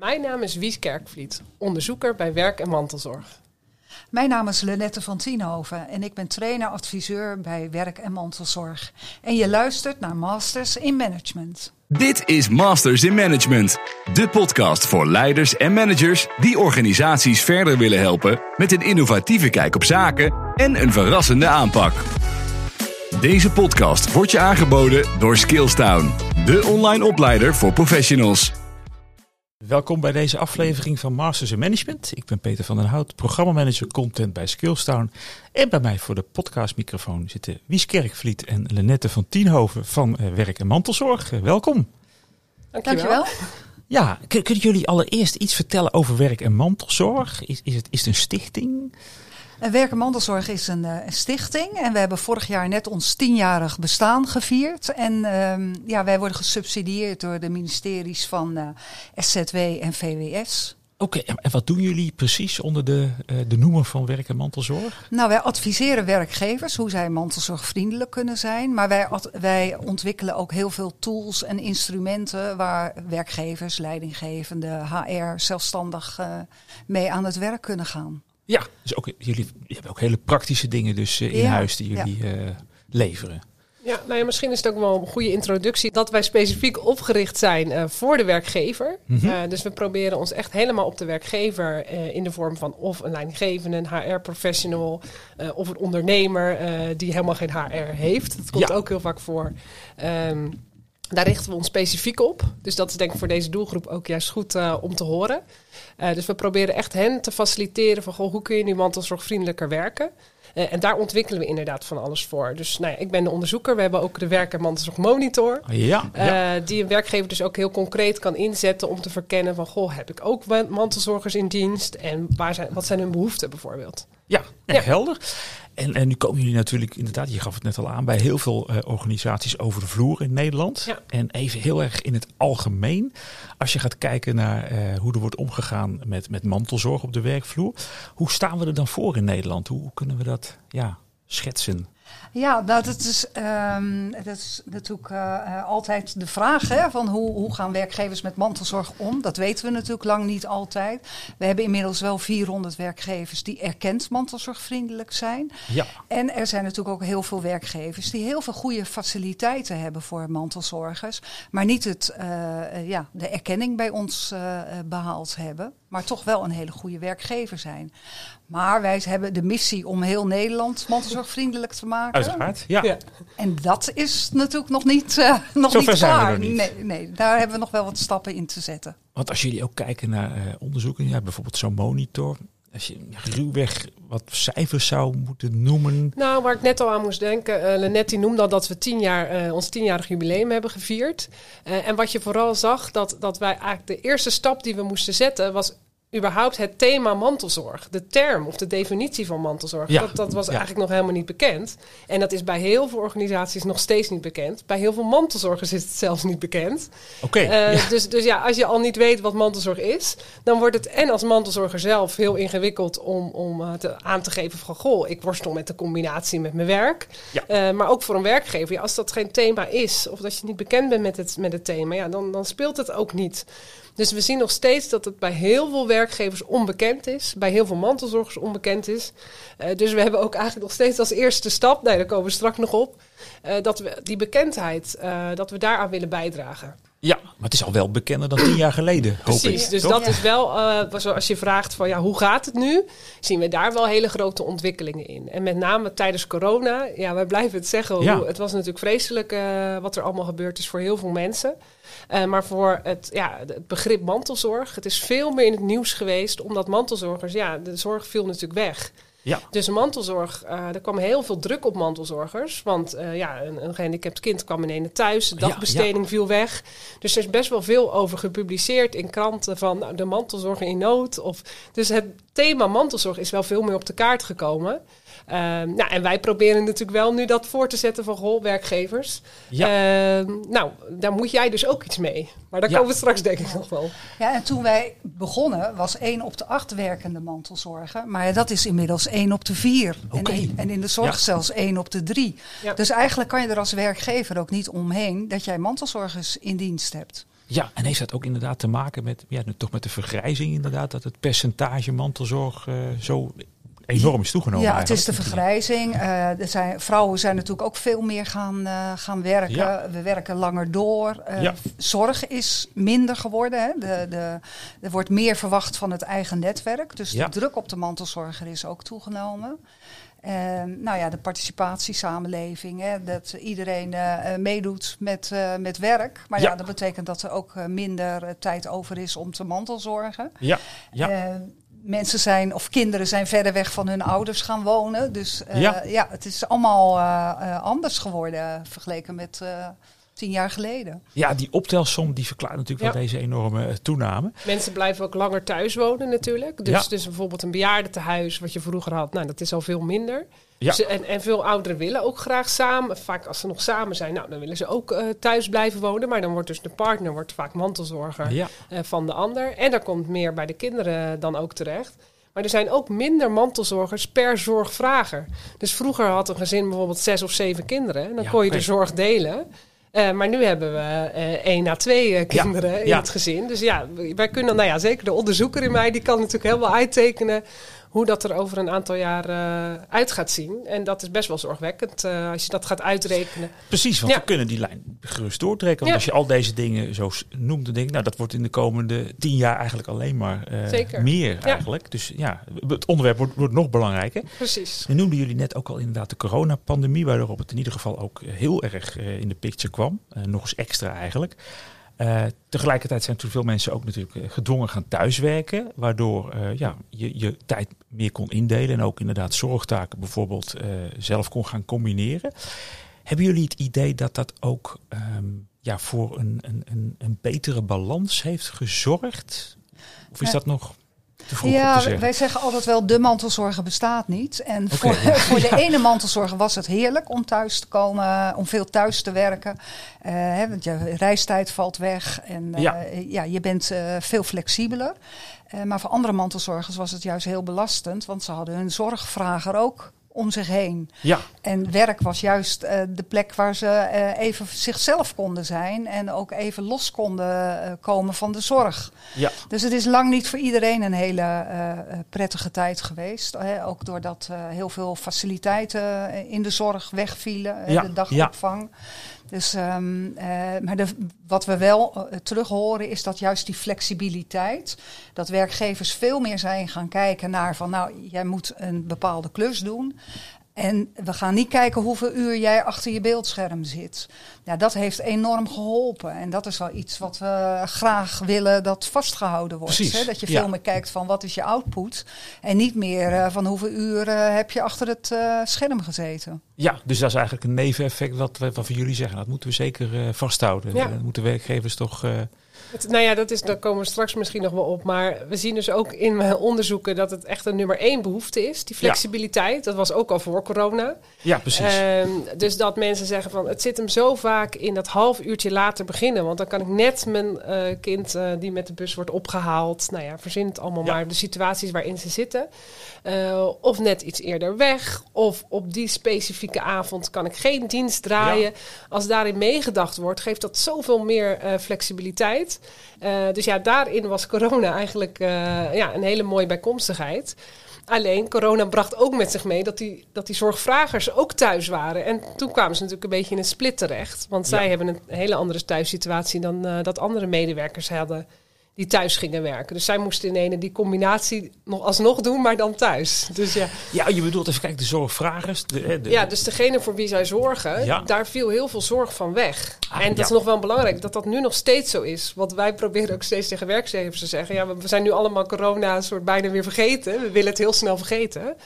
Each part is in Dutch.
Mijn naam is Wies Kerkvliet, onderzoeker bij Werk en Mantelzorg. Mijn naam is Lenette van Tienhoven en ik ben trainer-adviseur bij Werk en Mantelzorg. En je luistert naar Masters in Management. Dit is Masters in Management, de podcast voor leiders en managers die organisaties verder willen helpen met een innovatieve kijk op zaken en een verrassende aanpak. Deze podcast wordt je aangeboden door Skillstown, de online opleider voor professionals. Welkom bij deze aflevering van Masters in Management. Ik ben Peter van den Hout, programmamanager content bij Skillstown. En bij mij voor de podcastmicrofoon zitten Wies Kerkvliet en Lenette van Tienhoven van eh, Werk en Mantelzorg. Eh, welkom. Dankjewel. Dankjewel. Ja, kun- kunnen jullie allereerst iets vertellen over Werk en Mantelzorg? Is, is, het, is het een stichting? En Werk en Mantelzorg is een, eh, een stichting en we hebben vorig jaar net ons tienjarig bestaan gevierd. En ehm, ja, wij worden gesubsidieerd door de ministeries van eh, SZW en VWS. Oké, en en wat doen jullie precies onder de, eh, de noemer van Werk en Mantelzorg? Nou, wij adviseren werkgevers hoe zij mantelzorgvriendelijk kunnen zijn. Maar wij, wij ontwikkelen ook heel veel tools en instrumenten waar werkgevers, leidinggevenden, HR zelfstandig mee aan het werk kunnen gaan. Ja, dus ook, jullie hebben ook hele praktische dingen dus eh, in Ja, huis die jullie eh, leveren. Ja, nou ja, misschien is het ook wel een goede introductie dat wij specifiek opgericht zijn eh, voor de werkgever. Mhm. Eh, dus we proberen ons echt helemaal op de werkgever eh, in de vorm van of een leidinggevende, een HR-professional eh, of een ondernemer eh, die helemaal geen HR heeft. Dat komt Ja. ook heel vaak voor. Ehm, daar richten we ons specifiek op. Dus dat is denk ik voor deze doelgroep ook juist goed eh, om te horen. Eh, dus we proberen echt hen te faciliteren van goh, hoe kun je nu mantelzorgvriendelijker werken. Eh, en daar ontwikkelen we inderdaad van alles voor. Dus nou ja, ik ben de onderzoeker. We hebben ook de werk- en mantelzorgmonitor. Ja, ja. eh, die een werkgever dus ook heel concreet kan inzetten om te verkennen van... goh, heb ik ook mantelzorgers in dienst? En waar zijn, wat zijn hun behoeften bijvoorbeeld? Ja, helder. En, en nu komen jullie natuurlijk inderdaad, je gaf het net al aan, bij heel veel eh, organisaties over de vloer in Nederland. Ja. En even heel erg in het algemeen, als je gaat kijken naar eh, hoe er wordt omgegaan met, met mantelzorg op de werkvloer. Hoe staan we er dan voor in Nederland? Hoe, hoe kunnen we dat ja, schetsen? Ja, nou, dat is, ehm, dat is natuurlijk eh, eh, altijd de vraag hè, van hoe, hoe gaan werkgevers met mantelzorg om. Dat weten we natuurlijk lang niet altijd. We hebben inmiddels wel 400 werkgevers die erkend mantelzorgvriendelijk zijn. Ja, En er zijn natuurlijk ook heel veel werkgevers die heel veel goede faciliteiten hebben voor mantelzorgers. Maar niet het, eh, ja, de erkenning bij ons eh, eh, behaald hebben. Maar toch wel een hele goede werkgever zijn. Maar wij hebben de missie om heel Nederland mantelzorgvriendelijk te maken. Uiteraard. Ja. Ja. En dat is natuurlijk nog niet, eh nog Zover niet zijn we klaar. nog niet. Nee, nee, daar hebben we nog wel wat stappen in te zetten. Want als jullie ook kijken naar eh, onderzoeken, ja, bijvoorbeeld zo'n monitor. Als je ruwweg wat cijfers zou moeten noemen. Nou, waar ik net al aan moest denken, uh, Lenette die noemde al dat we tien jaar, eh, ons tienjarig jubileum hebben gevierd. Eh, en wat je vooral zag, dat, dat wij eigenlijk de eerste stap die we moesten zetten, was überhaupt het thema mantelzorg. De term of de definitie van mantelzorg. Ja. Dat, dat was Ja. eigenlijk nog helemaal niet bekend. En dat is bij heel veel organisaties nog steeds niet bekend. Bij heel veel mantelzorgers is het zelfs niet bekend. Oké, Eh, ja. dus, dus ja, als je al niet weet wat mantelzorg is, dan wordt het en als mantelzorger zelf heel ingewikkeld om, om eh, te, aan te geven van goh, ik worstel met de combinatie met mijn werk. Ja. Eh, maar ook voor een werkgever, ja, als dat geen thema is, of dat je niet bekend bent met het, met het thema, ja, dan, dan speelt het ook niet. Dus we zien nog steeds dat het bij heel veel werkgevers onbekend is, bij heel veel mantelzorgers onbekend is. Eh, dus we hebben ook eigenlijk nog steeds als eerste stap, nee, daar komen we straks nog op, eh, dat we die bekendheid, eh, dat we daaraan willen bijdragen. ja, maar het is al wel bekender dan tien jaar geleden, hoop Precies, ik. dus toch? dat is wel, eh, zoals je vraagt van ja, hoe gaat het nu? Zien we daar wel hele grote ontwikkelingen in. En met name tijdens corona, ja, wij blijven het zeggen. Ja. Hoe, het was natuurlijk vreselijk wat er allemaal gebeurd is voor heel veel mensen. Eh, maar voor het, ja, het begrip mantelzorg, het is veel meer in het nieuws geweest, omdat mantelzorgers, ja, de zorg viel natuurlijk weg. Ja. Dus mantelzorg, eh, er kwam heel veel druk op mantelzorgers. Want eh, ja, een, een gehandicapt kind kwam in ene thuis, de Ja, dagbesteding viel weg. Dus er is best wel veel over gepubliceerd in kranten van nou, de mantelzorg in nood. Of, dus het thema mantelzorg is wel veel meer op de kaart gekomen. Ehm, nou, en wij proberen natuurlijk wel nu dat voor te zetten van goh, werkgevers. Ja. Ehm, nou, daar moet jij dus ook iets mee. Maar daar Ja. komen we straks denk ik nog wel. Ja, en toen wij begonnen was 1 op de 8 werkende mantelzorger. Maar dat is inmiddels 1 op de 4. Oké. En, in- en in de zorg Ja. zelfs 1 op de 3. Ja. Dus eigenlijk kan je er als werkgever ook niet omheen dat jij mantelzorgers in dienst hebt. Ja, en heeft dat ook inderdaad te maken met, ja, toch met de vergrijzing inderdaad, dat het percentage mantelzorg uh, zo enorm is toegenomen. Ja, het is de vergrijzing. Uh, er zijn, vrouwen zijn natuurlijk ook veel meer gaan, uh, gaan werken. Ja. We werken langer door. Uh, ja. Zorg is minder geworden. Hè. De, de, er wordt meer verwacht van het eigen netwerk. Dus de druk op de mantelzorger is ook toegenomen. En nou ja, de participatiesamenleving, hè, dat iedereen uh, meedoet met, uh, met werk. Maar ja. ja. dat betekent dat er ook minder tijd over is om te mantelzorgen. Ja, ja mensen zijn of kinderen zijn verder weg van hun ouders gaan wonen. Dus ja. ja. het is allemaal anders geworden vergeleken met tien jaar geleden. Ja, die optelsom die verklaart natuurlijk ja. wel deze enorme toename. Mensen blijven ook langer thuis wonen natuurlijk. Dus, dus bijvoorbeeld een bejaardentehuis wat je vroeger had, nou dat is al veel minder. Ja. Dus, en, en veel ouderen willen ook graag samen. Vaak als ze nog samen zijn, nou, dan willen ze ook uh, thuis blijven wonen. Maar dan wordt dus de partner wordt vaak mantelzorger ja. uh, van de ander. En daar komt meer bij de kinderen dan ook terecht. Maar er zijn ook minder mantelzorgers per zorgvrager. Dus vroeger had een gezin bijvoorbeeld zes of zeven kinderen. En dan ja, kon je de zorg delen. Uh, maar nu hebben we uh, één à twee uh, kinderen ja, in ja. het gezin. Dus ja, wij kunnen, nou ja, zeker de onderzoeker in mij, die kan natuurlijk helemaal uittekenen hoe dat er over een aantal jaar uh, uit gaat zien. En dat is best wel zorgwekkend uh, als je dat gaat uitrekenen. Precies, want ja. we kunnen die lijn gerust doortrekken. Want ja. als je al deze dingen zo noemt, dan denk ik, nou, dat wordt in de komende tien jaar eigenlijk alleen maar uh, meer eigenlijk. Dus ja, het onderwerp wordt, wordt nog belangrijker. Precies. En noemden jullie net ook al inderdaad de coronapandemie, waardoor het in ieder geval ook heel erg in de picture kwam. nog eens extra eigenlijk. Uh, tegelijkertijd zijn toen veel mensen ook natuurlijk uh, gedwongen gaan thuiswerken, waardoor uh, ja, je je tijd meer kon indelen en ook inderdaad zorgtaken bijvoorbeeld zelf kon gaan combineren. Hebben jullie het idee dat dat ook um, ja, voor een, een, een, betere balans heeft gezorgd? Of is dat nog ja, wij zeggen altijd wel, de mantelzorger bestaat niet. En okay. voor, voor, de ene mantelzorger was het heerlijk om thuis te komen, om veel thuis te werken. Uh, hè, want je reistijd valt weg en uh, ja. ja. je bent uh, veel flexibeler. maar voor andere mantelzorgers was het juist heel belastend, want ze hadden hun zorgvrager ook om zich heen. Ja. En werk was juist uh, de plek waar ze uh, even zichzelf konden zijn en ook even los konden uh, komen van de zorg. Ja. Dus het is lang niet voor iedereen een hele prettige tijd geweest. Hè? Ook doordat heel veel faciliteiten in de zorg wegvielen, ja. de dagopvang. Ja. Dus, um, uh, maar de, wat we wel uh, terug horen is dat juist die flexibiliteit, dat werkgevers veel meer zijn gaan kijken naar van nou, jij moet een bepaalde klus doen. En we gaan niet kijken hoeveel uur jij achter je beeldscherm zit. Ja, dat heeft enorm geholpen. En dat is wel iets wat we graag willen dat vastgehouden wordt. Hè? Dat je veel ja. meer kijkt van wat is je output. En niet meer uh, van hoeveel uur uh, heb je achter het uh, scherm gezeten. Ja, dus dat is eigenlijk een neveneffect wat, wat we jullie zeggen. Dat moeten we zeker vasthouden. Ja. Dat moeten werkgevers toch het, nou ja, dat is, daar komen we straks misschien nog wel op. Maar we zien dus ook in mijn onderzoeken dat het echt een nummer één behoefte is. Die flexibiliteit. Ja. Dat was ook al voor corona. Ja, precies. Um, dus dat mensen zeggen van het zit hem zo vaak in dat half uurtje later beginnen. Want dan kan ik net mijn uh, kind uh, die met de bus wordt opgehaald. Nou ja, verzin het allemaal ja. maar. De situaties waarin ze zitten. Uh, of net iets eerder weg. Of op die specifieke avond kan ik geen dienst draaien. Ja. Als daarin meegedacht wordt, geeft dat zoveel meer flexibiliteit. Uh, dus ja, daarin was corona eigenlijk uh, ja, een hele mooie bijkomstigheid. Alleen corona bracht ook met zich mee dat die, dat die zorgvragers ook thuis waren. En toen kwamen ze natuurlijk een beetje in een split terecht. Want zij ja. hebben een hele andere thuissituatie dan uh, dat andere medewerkers hadden die thuis gingen werken. Dus zij moesten in ene die combinatie nog alsnog doen, maar dan thuis. Dus ja. Ja, je bedoelt even kijken, de zorgvragers. De, de, ja, dus degene voor wie zij zorgen, ja. daar viel heel veel zorg van weg. Ah, en dat ja. is nog wel belangrijk, dat dat nu nog steeds zo is. Want wij proberen ook steeds tegen werkgevers te zeggen... ja, we zijn nu allemaal corona soort bijna weer vergeten. We willen het heel snel vergeten.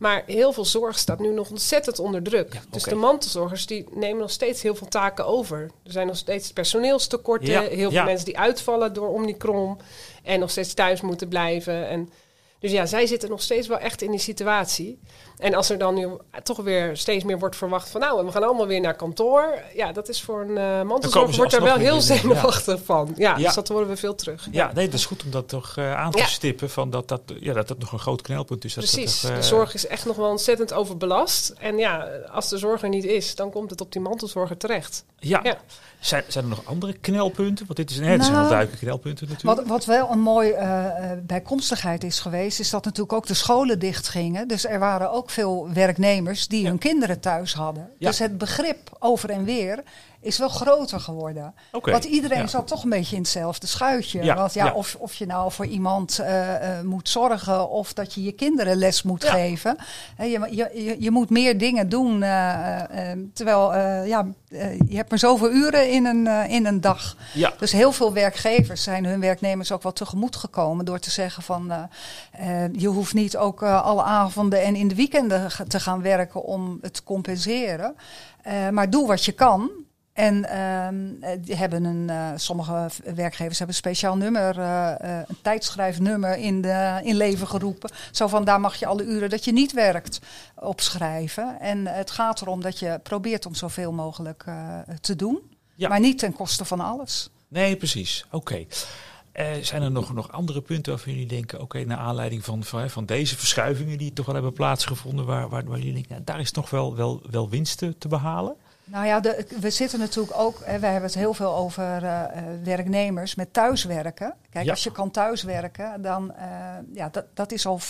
Maar heel veel zorg staat nu nog ontzettend onder druk. Ja, dus okay. de mantelzorgers die nemen nog steeds heel veel taken over. Er zijn nog steeds personeelstekorten. Ja, heel veel ja. mensen die uitvallen door Omicron. En nog steeds thuis moeten blijven. En Dus ja, zij zitten nog steeds wel echt in die situatie. En als er dan nu toch weer steeds meer wordt verwacht van nou, we gaan allemaal weer naar kantoor. Ja, dat is voor een uh, mantelzorger wordt er wel heel zenuwachtig van. Ja, ja, dus dat horen we veel terug. Ja, nee, dat is goed om dat toch uh, aan te stippen. Van dat, dat, ja, dat dat nog een groot knelpunt is. Dat Precies, dat de zorg is echt nog wel ontzettend overbelast. En ja, als de zorg er niet is, dan komt het op die mantelzorger terecht. Ja. ja. Zijn, zijn er nog andere knelpunten? Want dit is, nee, het zijn wel nou, duidelijke knelpunten natuurlijk. Wat, wat wel een mooi uh, bijkomstigheid is geweest, is dat natuurlijk ook de scholen dicht gingen. Dus er waren ook veel werknemers die hun kinderen thuis hadden. Dus het begrip over en weer is wel groter geworden. Want iedereen zat toch een beetje in hetzelfde schuitje. Ja. Want ja, Of, of je nou voor iemand uh, uh, moet zorgen of dat je je kinderen les moet geven. je, je, je moet meer dingen doen. Uh, terwijl ja, je hebt maar zoveel uren in een, in een dag. Dus heel veel werkgevers zijn hun werknemers ook wel tegemoet gekomen door te zeggen van je hoeft niet ook alle avonden en in de weekenden te gaan werken om het te compenseren. maar doe wat je kan. En uh, die hebben een, uh, sommige werkgevers hebben een speciaal nummer, uh, een tijdschrijfnummer in, de, in leven geroepen. Zo van daar mag je alle uren dat je niet werkt opschrijven. En het gaat erom dat je probeert om zoveel mogelijk te doen. Ja. Maar niet ten koste van alles. Nee, precies. Oké. Okay. zijn er nog, nog andere punten waarvan jullie denken, oké, naar aanleiding van, van, van, deze verschuivingen die toch wel hebben plaatsgevonden, waar, waar, waar jullie denken, nou, daar is toch wel, wel, wel winsten te behalen? Nou ja, de, we zitten natuurlijk ook, hè, wij hebben het heel veel over uh, werknemers met thuiswerken. Kijk, als je kan thuiswerken, dan uh, ja, dat, dat is al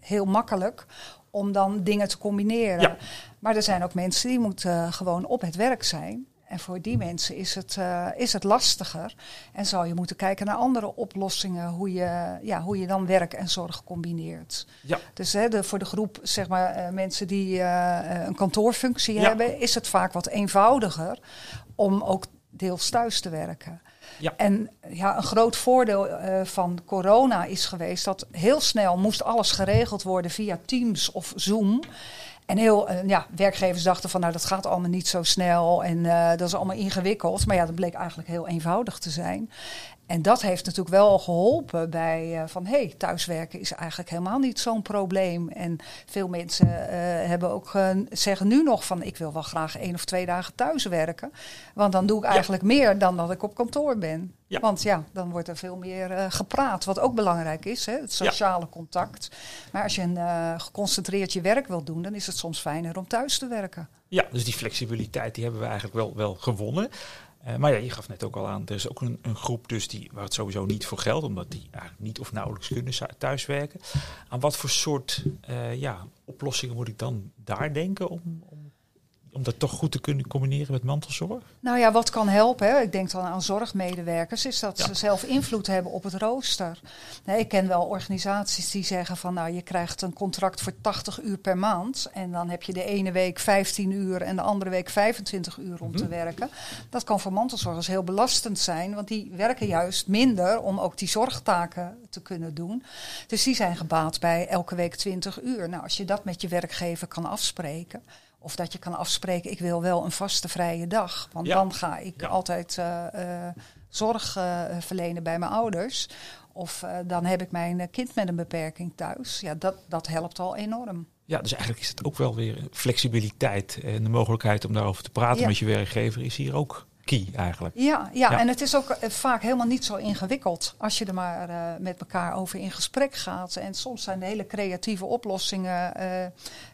heel makkelijk om dan dingen te combineren. Ja. Maar er zijn ook mensen die moeten gewoon op het werk zijn. En voor die mensen is het, uh, is het lastiger. En zou je moeten kijken naar andere oplossingen, hoe je, ja, hoe je dan werk en zorg combineert. Ja. Dus hè, de, voor de groep zeg maar, uh, mensen die uh, een kantoorfunctie hebben, is het vaak wat eenvoudiger om ook deels thuis te werken. Ja. En ja, een groot voordeel van corona is geweest dat heel snel moest alles geregeld worden via Teams of Zoom. En heel, uh, ja, werkgevers dachten van nou dat gaat allemaal niet zo snel en uh, dat is allemaal ingewikkeld. Maar ja, dat bleek eigenlijk heel eenvoudig te zijn. En dat heeft natuurlijk wel geholpen bij uh, van hé, hey, thuiswerken is eigenlijk helemaal niet zo'n probleem. En veel mensen uh, hebben ook uh, zeggen nu nog van ik wil wel graag één of twee dagen thuiswerken. Want dan doe ik eigenlijk meer dan dat ik op kantoor ben. Ja. Want ja, dan wordt er veel meer gepraat. Wat ook belangrijk is, hè, het sociale contact. Maar als je een geconcentreerd je werk wil doen, dan is het soms fijner om thuis te werken. Ja, dus die flexibiliteit die hebben we eigenlijk wel, wel gewonnen. Uh, maar ja, je gaf net ook al aan, er is ook een, een, groep dus die, waar het sowieso niet voor geldt, omdat die eigenlijk niet of nauwelijks kunnen thuiswerken. Aan wat voor soort uh, ja, oplossingen moet ik dan daar denken om, om om dat toch goed te kunnen combineren met mantelzorg? Nou ja, wat kan helpen, hè? ik denk dan aan zorgmedewerkers, is dat ze zelf invloed hebben op het rooster. Nee, ik ken wel organisaties die zeggen van nou, je krijgt een contract voor 80 uur per maand. En dan heb je de ene week 15 uur en de andere week 25 uur om te mhm. werken. Dat kan voor mantelzorgers heel belastend zijn, want die werken juist minder om ook die zorgtaken te kunnen doen. Dus die zijn gebaat bij elke week 20 uur. Nou, als je dat met je werkgever kan afspreken. Of dat je kan afspreken, ik wil wel een vaste vrije dag. Want dan ga ik altijd uh, uh, zorg uh, verlenen bij mijn ouders. Of dan heb ik mijn kind met een beperking thuis. Ja, dat, dat helpt al enorm. Ja, dus eigenlijk is het ook wel weer flexibiliteit en de mogelijkheid om daarover te praten met je werkgever is hier ook key eigenlijk. Ja, ja, en het is ook eh, vaak helemaal niet zo ingewikkeld als je er maar uh, met elkaar over in gesprek gaat. En soms zijn de hele creatieve oplossingen uh,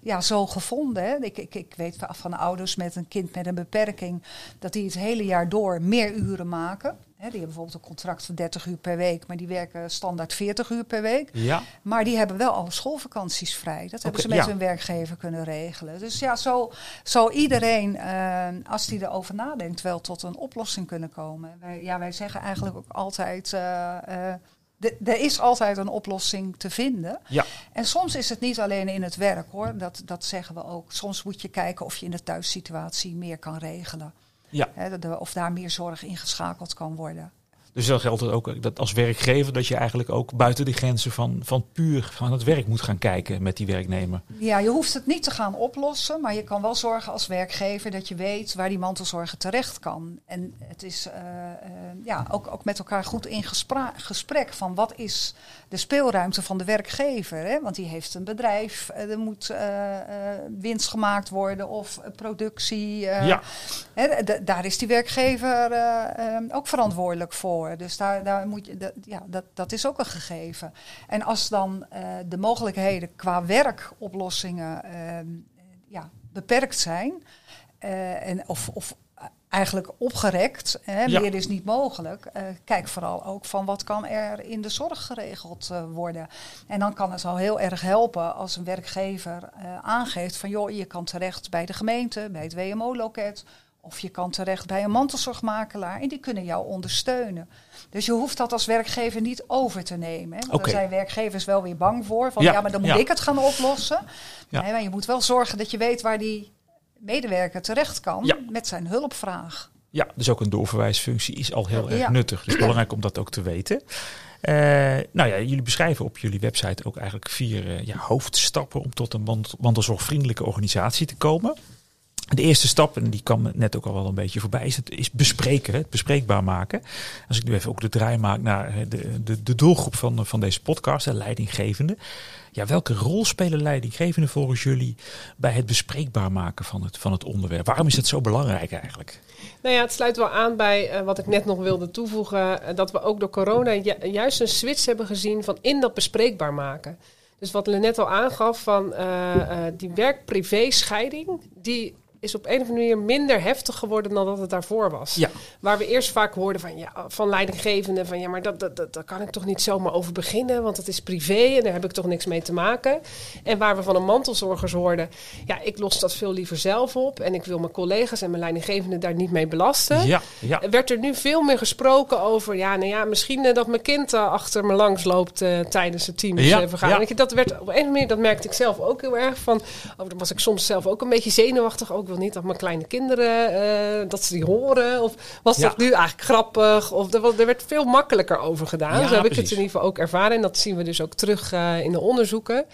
ja, zo gevonden. Hè. Ik, ik, ik weet van ouders met een kind met een beperking dat die het hele jaar door meer uren maken die hebben bijvoorbeeld een contract van 30 uur per week, maar die werken standaard 40 uur per week. Ja. Maar die hebben wel alle schoolvakanties vrij. Dat hebben ze met hun werkgever kunnen regelen. Dus ja, zo zou iedereen, uh, als die erover nadenkt, wel tot een oplossing kunnen komen. Wij, ja, wij zeggen eigenlijk ook altijd. Uh, uh, er is altijd een oplossing te vinden. Ja. En soms is het niet alleen in het werk hoor, dat, dat zeggen we ook. Soms moet je kijken of je in de thuissituatie meer kan regelen. Ja. Hè, of daar meer zorg ingeschakeld kan worden. Dus dan geldt het ook dat als werkgever dat je eigenlijk ook buiten de grenzen van, van puur van het werk moet gaan kijken met die werknemer. Ja, je hoeft het niet te gaan oplossen, maar je kan wel zorgen als werkgever dat je weet waar die mantelzorger terecht kan. En het is uh, uh, ja, ook, ook met elkaar goed in gesprek van wat is de speelruimte van de werkgever. Hè? Want die heeft een bedrijf, er moet winst gemaakt worden of productie. ja. Hè, daar is die werkgever ook verantwoordelijk voor. Dus daar, daar moet je, dat, ja, dat, dat is ook een gegeven. En als dan de mogelijkheden qua werkoplossingen uh, ja, beperkt zijn, uh, en of, of eigenlijk opgerekt, hè, ja. meer is niet mogelijk. kijk vooral ook van wat kan er in de zorg geregeld worden. En dan kan het al heel erg helpen als een werkgever aangeeft van joh, je kan terecht bij de gemeente, bij het WMO-loket of je kan terecht bij een mantelzorgmakelaar en die kunnen jou ondersteunen. Dus je hoeft dat als werkgever niet over te nemen. Hè? Want okay. daar zijn werkgevers wel weer bang voor. Van ja, maar dan moet ik het gaan oplossen. Ja. Nee, maar je moet wel zorgen dat je weet waar die medewerker terecht kan met zijn hulpvraag. Ja, dus ook een doorverwijsfunctie is al heel erg nuttig. Dus belangrijk om dat ook te weten. Uh, nou ja, jullie beschrijven op jullie website ook eigenlijk vier uh, ja, hoofdstappen om tot een mantelzorgvriendelijke organisatie te komen. De eerste stap, en die kwam net ook al wel een beetje voorbij, is, het, is bespreken, het bespreekbaar maken. Als ik nu even ook de draai maak naar de, de, de doelgroep van, van deze podcast, de leidinggevende. Ja, welke rol spelen leidinggevenden volgens jullie bij het bespreekbaar maken van het, van het onderwerp? Waarom is het zo belangrijk eigenlijk? Nou ja, het sluit wel aan bij uh, wat ik net nog wilde toevoegen. Uh, dat we ook door corona juist een switch hebben gezien van in dat bespreekbaar maken. Dus wat net al aangaf van die werk-privé-scheiding, die is op een of andere manier minder heftig geworden dan dat het daarvoor was. Ja. Waar we eerst vaak hoorden van, ja, van leidinggevenden van ja, maar dat, dat, dat, daar kan ik toch niet zomaar over beginnen, want dat is privé en daar heb ik toch niks mee te maken. En waar we van een mantelzorgers hoorden, ja, ik los dat veel liever zelf op en ik wil mijn collega's en mijn leidinggevenden daar niet mee belasten. Ja, ja. Werd er nu veel meer gesproken over, ja, nou ja, misschien uh, dat mijn kind uh, achter me langs loopt uh, tijdens het teamsvergadering. Ja, ja. Dat werd op een of andere manier, dat merkte ik zelf ook heel erg van, oh, dan was ik soms zelf ook een beetje zenuwachtig, ook wil niet dat mijn kleine kinderen, uh, dat ze die horen. Of was ja. dat nu eigenlijk grappig? Of er, er werd veel makkelijker over gedaan. Ja, Zo heb precies. ik het in ieder geval ook ervaren. En dat zien we dus ook terug uh, in de onderzoeken.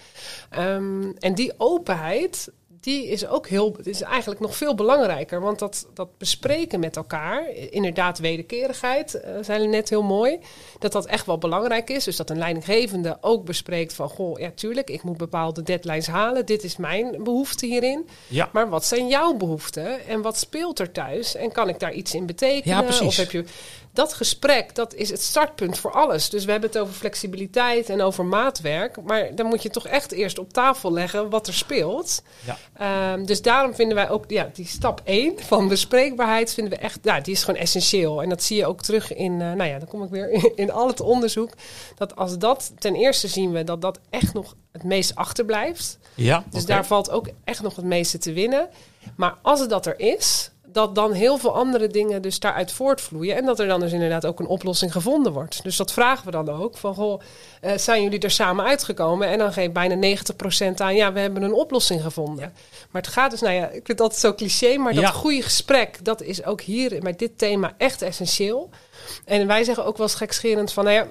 Um, en die openheid, die is ook heel, is eigenlijk nog veel belangrijker. Want dat, dat bespreken met elkaar, inderdaad wederkerigheid, uh, zijn net heel mooi. Dat dat echt wel belangrijk is. Dus dat een leidinggevende ook bespreekt van, goh, ja tuurlijk, ik moet bepaalde deadlines halen. Dit is mijn behoefte hierin. Ja. Maar wat zijn jouw behoeften? En wat speelt er thuis? En kan ik daar iets in betekenen? Ja, precies. Of heb je dat gesprek, dat is het startpunt voor alles. Dus we hebben het over flexibiliteit en over maatwerk. Maar dan moet je toch echt eerst op tafel leggen wat er speelt. Ja. Um, dus daarom vinden wij ook ja, die stap 1 van bespreekbaarheid vinden we echt, ja, die is gewoon essentieel. En dat zie je ook terug in, uh, nou ja, dan kom ik weer in, in al het onderzoek. Dat als dat, ten eerste zien we dat dat echt nog het meest achterblijft. Ja, dus okay. daar valt ook echt nog het meeste te winnen. Maar als het dat er is, dat dan heel veel andere dingen dus daaruit voortvloeien. En dat er dan dus inderdaad ook een oplossing gevonden wordt. Dus dat vragen we dan ook. Van, goh, uh, zijn jullie er samen uitgekomen? En dan geeft bijna 90% aan, ja, we hebben een oplossing gevonden. Ja. Maar het gaat dus, nou ja, ik vind dat zo cliché. Maar dat ja. goede gesprek, dat is ook hier bij dit thema echt essentieel. En wij zeggen ook wel eens gekscherend van, nou ja...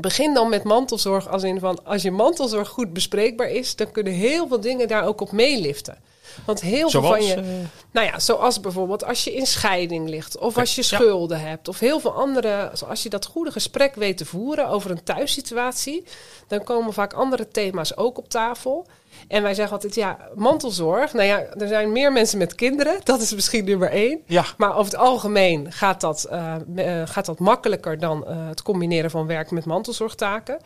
Begin dan met mantelzorg als in van als je mantelzorg goed bespreekbaar is, dan kunnen heel veel dingen daar ook op meeliften. Want heel Zoals, veel van je. Uh... Nou ja, zoals bijvoorbeeld als je in scheiding ligt. Of als je schulden ja. hebt. Of heel veel andere. Als je dat goede gesprek weet te voeren over een thuissituatie. Dan komen vaak andere thema's ook op tafel. En wij zeggen altijd, ja, mantelzorg. Nou ja, er zijn meer mensen met kinderen. Dat is misschien nummer één. Ja. Maar over het algemeen gaat dat, uh, uh, gaat dat makkelijker dan uh, het combineren van werk met mantelzorgtaken.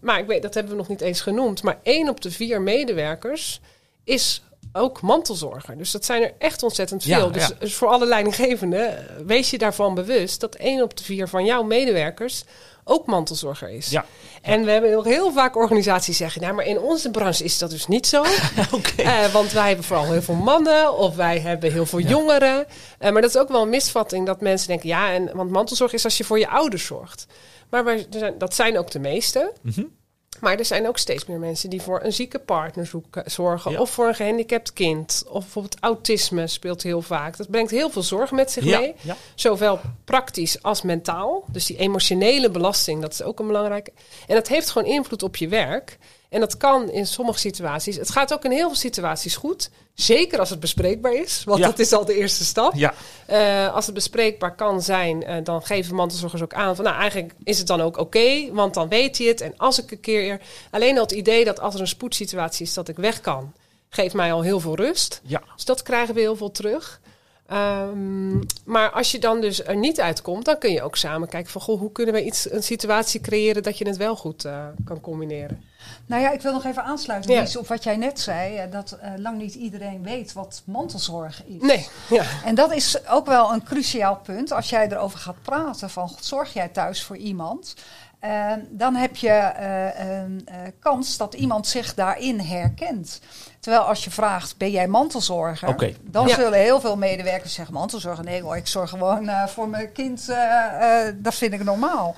maar ik weet, dat hebben we nog niet eens genoemd. Maar één op de vier medewerkers is ook mantelzorger. Dus dat zijn er echt ontzettend veel. Ja, dus, ja. dus, voor alle leidinggevenden, wees je daarvan bewust dat één op de vier van jouw medewerkers ook mantelzorger is. Ja. En we hebben ook heel vaak organisaties zeggen, nou, maar in onze branche is dat dus niet zo. okay. uh, want wij hebben vooral heel veel mannen of wij hebben heel veel jongeren. Uh, maar dat is ook wel een misvatting dat mensen denken, ja, en, want mantelzorg is als je voor je ouders zorgt. Maar wij, dat zijn ook de meeste. Mm -hmm. Maar er zijn ook steeds meer mensen die voor een zieke partner zoeken, zorgen. Ja. Of voor een gehandicapt kind. Of bijvoorbeeld autisme speelt heel vaak. Dat brengt heel veel zorg met zich Ja, mee. ja. Zowel praktisch als mentaal. Dus die emotionele belasting, dat is ook een belangrijke. En dat heeft gewoon invloed op je werk. En dat kan in sommige situaties. Het gaat ook in heel veel situaties goed. Zeker als het bespreekbaar is. Want Ja. dat is al de eerste stap. Ja, Eh, als het bespreekbaar kan zijn, eh, dan geven mantelzorgers ook aan van nou eigenlijk is het dan ook oké, want dan weet hij het. En als ik een keer alleen al het idee dat als er een spoedsituatie is dat ik weg kan, geeft mij al heel veel rust. ja. Dus dat krijgen we heel veel terug. Ehm, maar als je dan dus er niet uitkomt, dan kun je ook samen kijken van goh, hoe kunnen we iets, een situatie creëren dat je het wel goed eh, kan combineren. Nou ja, ik wil nog even aansluiten Ja. Op wat jij net zei. eh, Dat eh, lang niet iedereen weet wat mantelzorg is. Nee, ja. En dat is ook wel een cruciaal punt. Als jij erover gaat praten van zorg jij thuis voor iemand. Eh, dan heb je een eh, kans dat iemand zich daarin herkent. Terwijl als je vraagt, ben jij mantelzorger? Dan Ja. zullen heel veel medewerkers zeggen, mantelzorger? Nee hoor, ik zorg gewoon eh, voor mijn kind. dat vind ik normaal.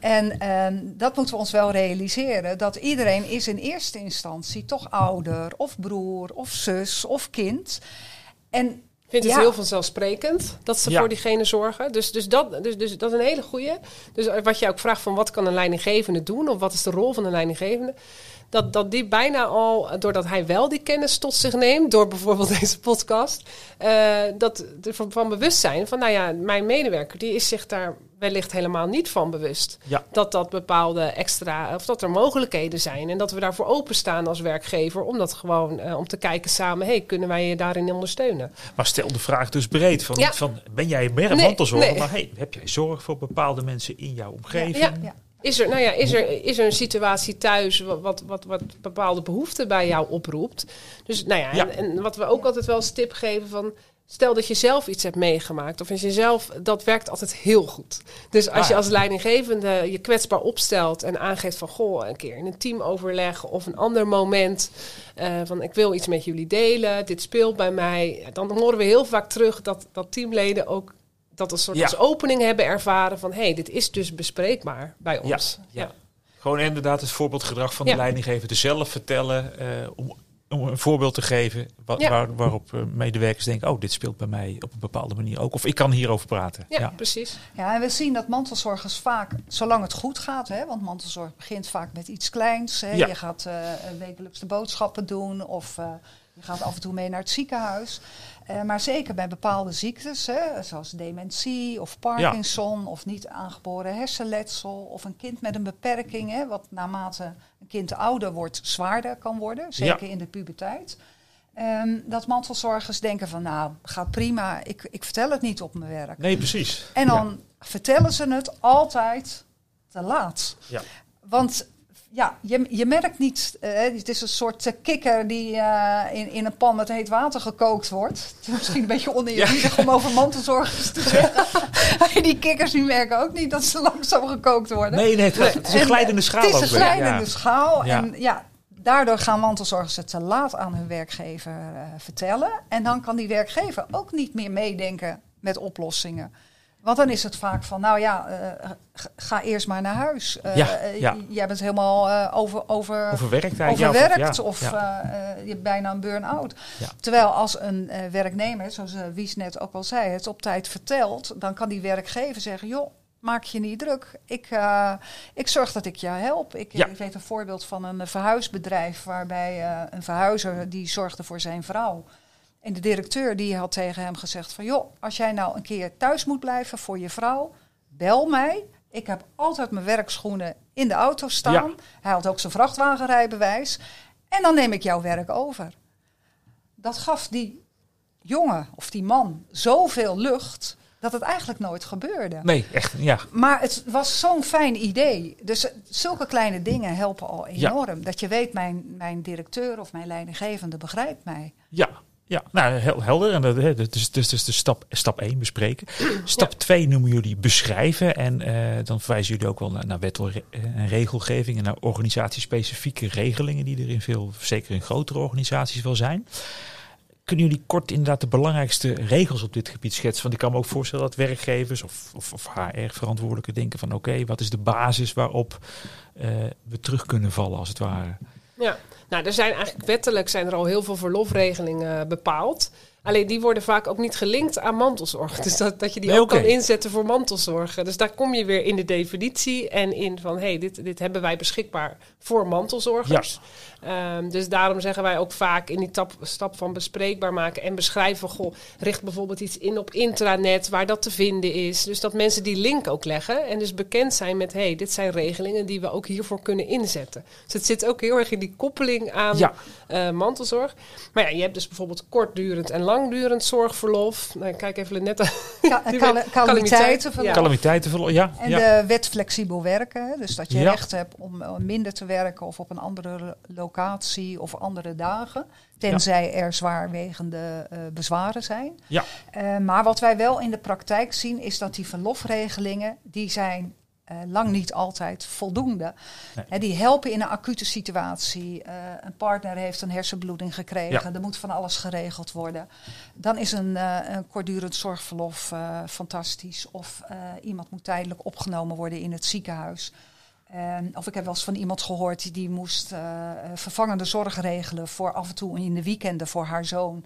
En ehm, dat moeten we ons wel realiseren. Dat iedereen is in eerste instantie toch ouder of broer of zus of kind. En Ik vind het Ja. heel vanzelfsprekend dat ze Ja. voor diegene zorgen. Dus, dus, dat, dus, dus dat is een hele goeie. Dus wat je ook vraagt van wat kan een leidinggevende doen? Of wat is de rol van een leidinggevende? Dat, dat die bijna al, doordat hij wel die kennis tot zich neemt... door bijvoorbeeld deze podcast... eh, dat ervan van bewust zijn van... nou ja, mijn medewerker die is zich daar wellicht helemaal niet van bewust. Ja. Dat dat bepaalde extra... of dat er mogelijkheden zijn... en dat we daarvoor openstaan als werkgever... om dat gewoon eh, om te kijken samen... hey, kunnen wij je daarin ondersteunen? Maar stel de vraag dus breed. Van, Ja. van ben jij meer een mantelzorger? nee. Maar hey, heb jij zorg voor bepaalde mensen in jouw omgeving? Ja. ja. Is er, nou ja, is, er, is er een situatie thuis wat, wat, wat, wat bepaalde behoeften bij jou oproept? Dus nou ja, Ja. En, en wat we ook altijd wel als tip geven van... Stel dat je zelf iets hebt meegemaakt, of als je zelf, dat werkt altijd heel goed. Dus als Ah, je als leidinggevende je kwetsbaar opstelt en aangeeft van goh, een keer in een teamoverleg of een ander moment eh, van ik wil iets met jullie delen, dit speelt bij mij, dan horen we heel vaak terug dat, dat teamleden ook dat als soort Ja. als opening hebben ervaren van hé, hey, dit is dus bespreekbaar bij Ja, ons. ja. Gewoon inderdaad het voorbeeldgedrag van de Ja. leidinggevende zelf vertellen. eh, om, om een voorbeeld te geven wa- Ja. waar, waarop eh, medewerkers denken... oh, dit speelt bij mij op een bepaalde manier ook. Of ik kan hierover praten. Ja, precies. Ja, en we zien dat mantelzorgers vaak, zolang het goed gaat, hè, want mantelzorg begint vaak met iets kleins. Hè, Ja. Je gaat eh, wekelijks de boodschappen doen of eh, je gaat af en toe mee naar het ziekenhuis. Eh, maar zeker bij bepaalde ziektes, hè, zoals dementie of Parkinson of niet aangeboren hersenletsel of een kind met een beperking, hè, wat naarmate een kind ouder wordt zwaarder kan worden, zeker in de puberteit. Ehm, dat mantelzorgers denken van nou, gaat prima, ik, ik vertel het niet op mijn werk. Nee, precies. En dan vertellen ze het altijd te laat. Ja. Want ja, je, je merkt niet, eh, het is een soort eh, kikker die eh, in, in een pan met heet water gekookt wordt. Het is misschien een beetje oneerbiedig om over mantelzorgers te zeggen. Die kikkers die merken ook niet dat ze langzaam gekookt worden. Nee, nee, het, is een En, glijdende schaal Het is een glijdende schaal. En ja, daardoor gaan mantelzorgers het te laat aan hun werkgever vertellen. En dan kan die werkgever ook niet meer meedenken met oplossingen. Want dan is het vaak van, nou ja, eh, ga eerst maar naar huis. Eh, Ja, eh, ja. Jij bent helemaal over, over, Overwerkt overwerkt ja, of eh, je hebt bijna een burn-out. Terwijl als een werknemer, zoals Wies net ook al zei, het op tijd vertelt, dan kan die werkgever zeggen, joh, maak je niet druk. Ik, ik zorg dat ik je help. Ik, Ja. ik weet een voorbeeld van een verhuisbedrijf waarbij een verhuizer die zorgde voor zijn vrouw. En de directeur die had tegen hem gezegd van... joh, als jij nou een keer thuis moet blijven voor je vrouw, bel mij. Ik heb altijd mijn werkschoenen in de auto staan. Ja. Hij had ook zijn vrachtwagenrijbewijs. En dan neem ik jouw werk over. Dat gaf die jongen of die man zoveel lucht... dat het eigenlijk nooit gebeurde. Nee, echt, ja. Maar het was zo'n fijn idee. Dus zulke kleine dingen helpen al Ja. enorm. Dat je weet, mijn, mijn directeur of mijn leidinggevende begrijpt mij. Ja, ja. nou hel- helder. En dat, is dus, dus de stap, stap 1 bespreken. Stap 2 noemen jullie beschrijven. En eh, dan verwijzen jullie ook wel naar, naar wet en regelgeving en naar organisatiespecifieke regelingen die er in veel, zeker in grotere organisaties wel zijn. kunnen jullie kort inderdaad de belangrijkste regels op dit gebied schetsen? Want ik kan me ook voorstellen dat werkgevers of, of, of HR-verantwoordelijken denken van oké, wat is de basis waarop uh, we terug kunnen vallen als het ware? Ja, nou er zijn eigenlijk wettelijk zijn er al heel veel verlofregelingen bepaald. Alleen die worden vaak ook niet gelinkt aan mantelzorg. Dus dat, dat je die ook kan inzetten voor mantelzorg. Dus daar kom je weer in de definitie en in van hé, hey, dit, dit hebben wij beschikbaar voor mantelzorgers. Ehm, dus daarom zeggen wij ook vaak in die tap, stap van bespreekbaar maken en beschrijven, goh, richt bijvoorbeeld iets in op intranet waar dat te vinden is. Dus dat mensen die link ook leggen en dus bekend zijn met hé, hey, dit zijn regelingen die we ook hiervoor kunnen inzetten. Dus het zit ook heel erg in die koppeling aan uh, mantelzorg. Maar ja, je hebt dus bijvoorbeeld kortdurend en langdurend zorgverlof. Nou, kijk even net. Ka calamiteitenverlof. Calamiteitenverlof, ja. En de wet flexibel werken. Dus dat je recht hebt om minder te werken of op een andere locatie of andere dagen. Tenzij er zwaarwegende uh, bezwaren zijn. Ja. Uh, maar wat wij wel in de praktijk zien is dat die verlofregelingen, die zijn uh, lang niet altijd voldoende. Nee. die helpen in een acute situatie. Uh, een partner heeft een hersenbloeding gekregen. Ja. Er moet van alles geregeld worden. Dan is een, uh, een kortdurend zorgverlof fantastisch. Of iemand moet tijdelijk opgenomen worden in het ziekenhuis. Um, of ik heb wel eens van iemand gehoord die, die moest uh, vervangende zorg regelen voor af en toe in de weekenden voor haar zoon.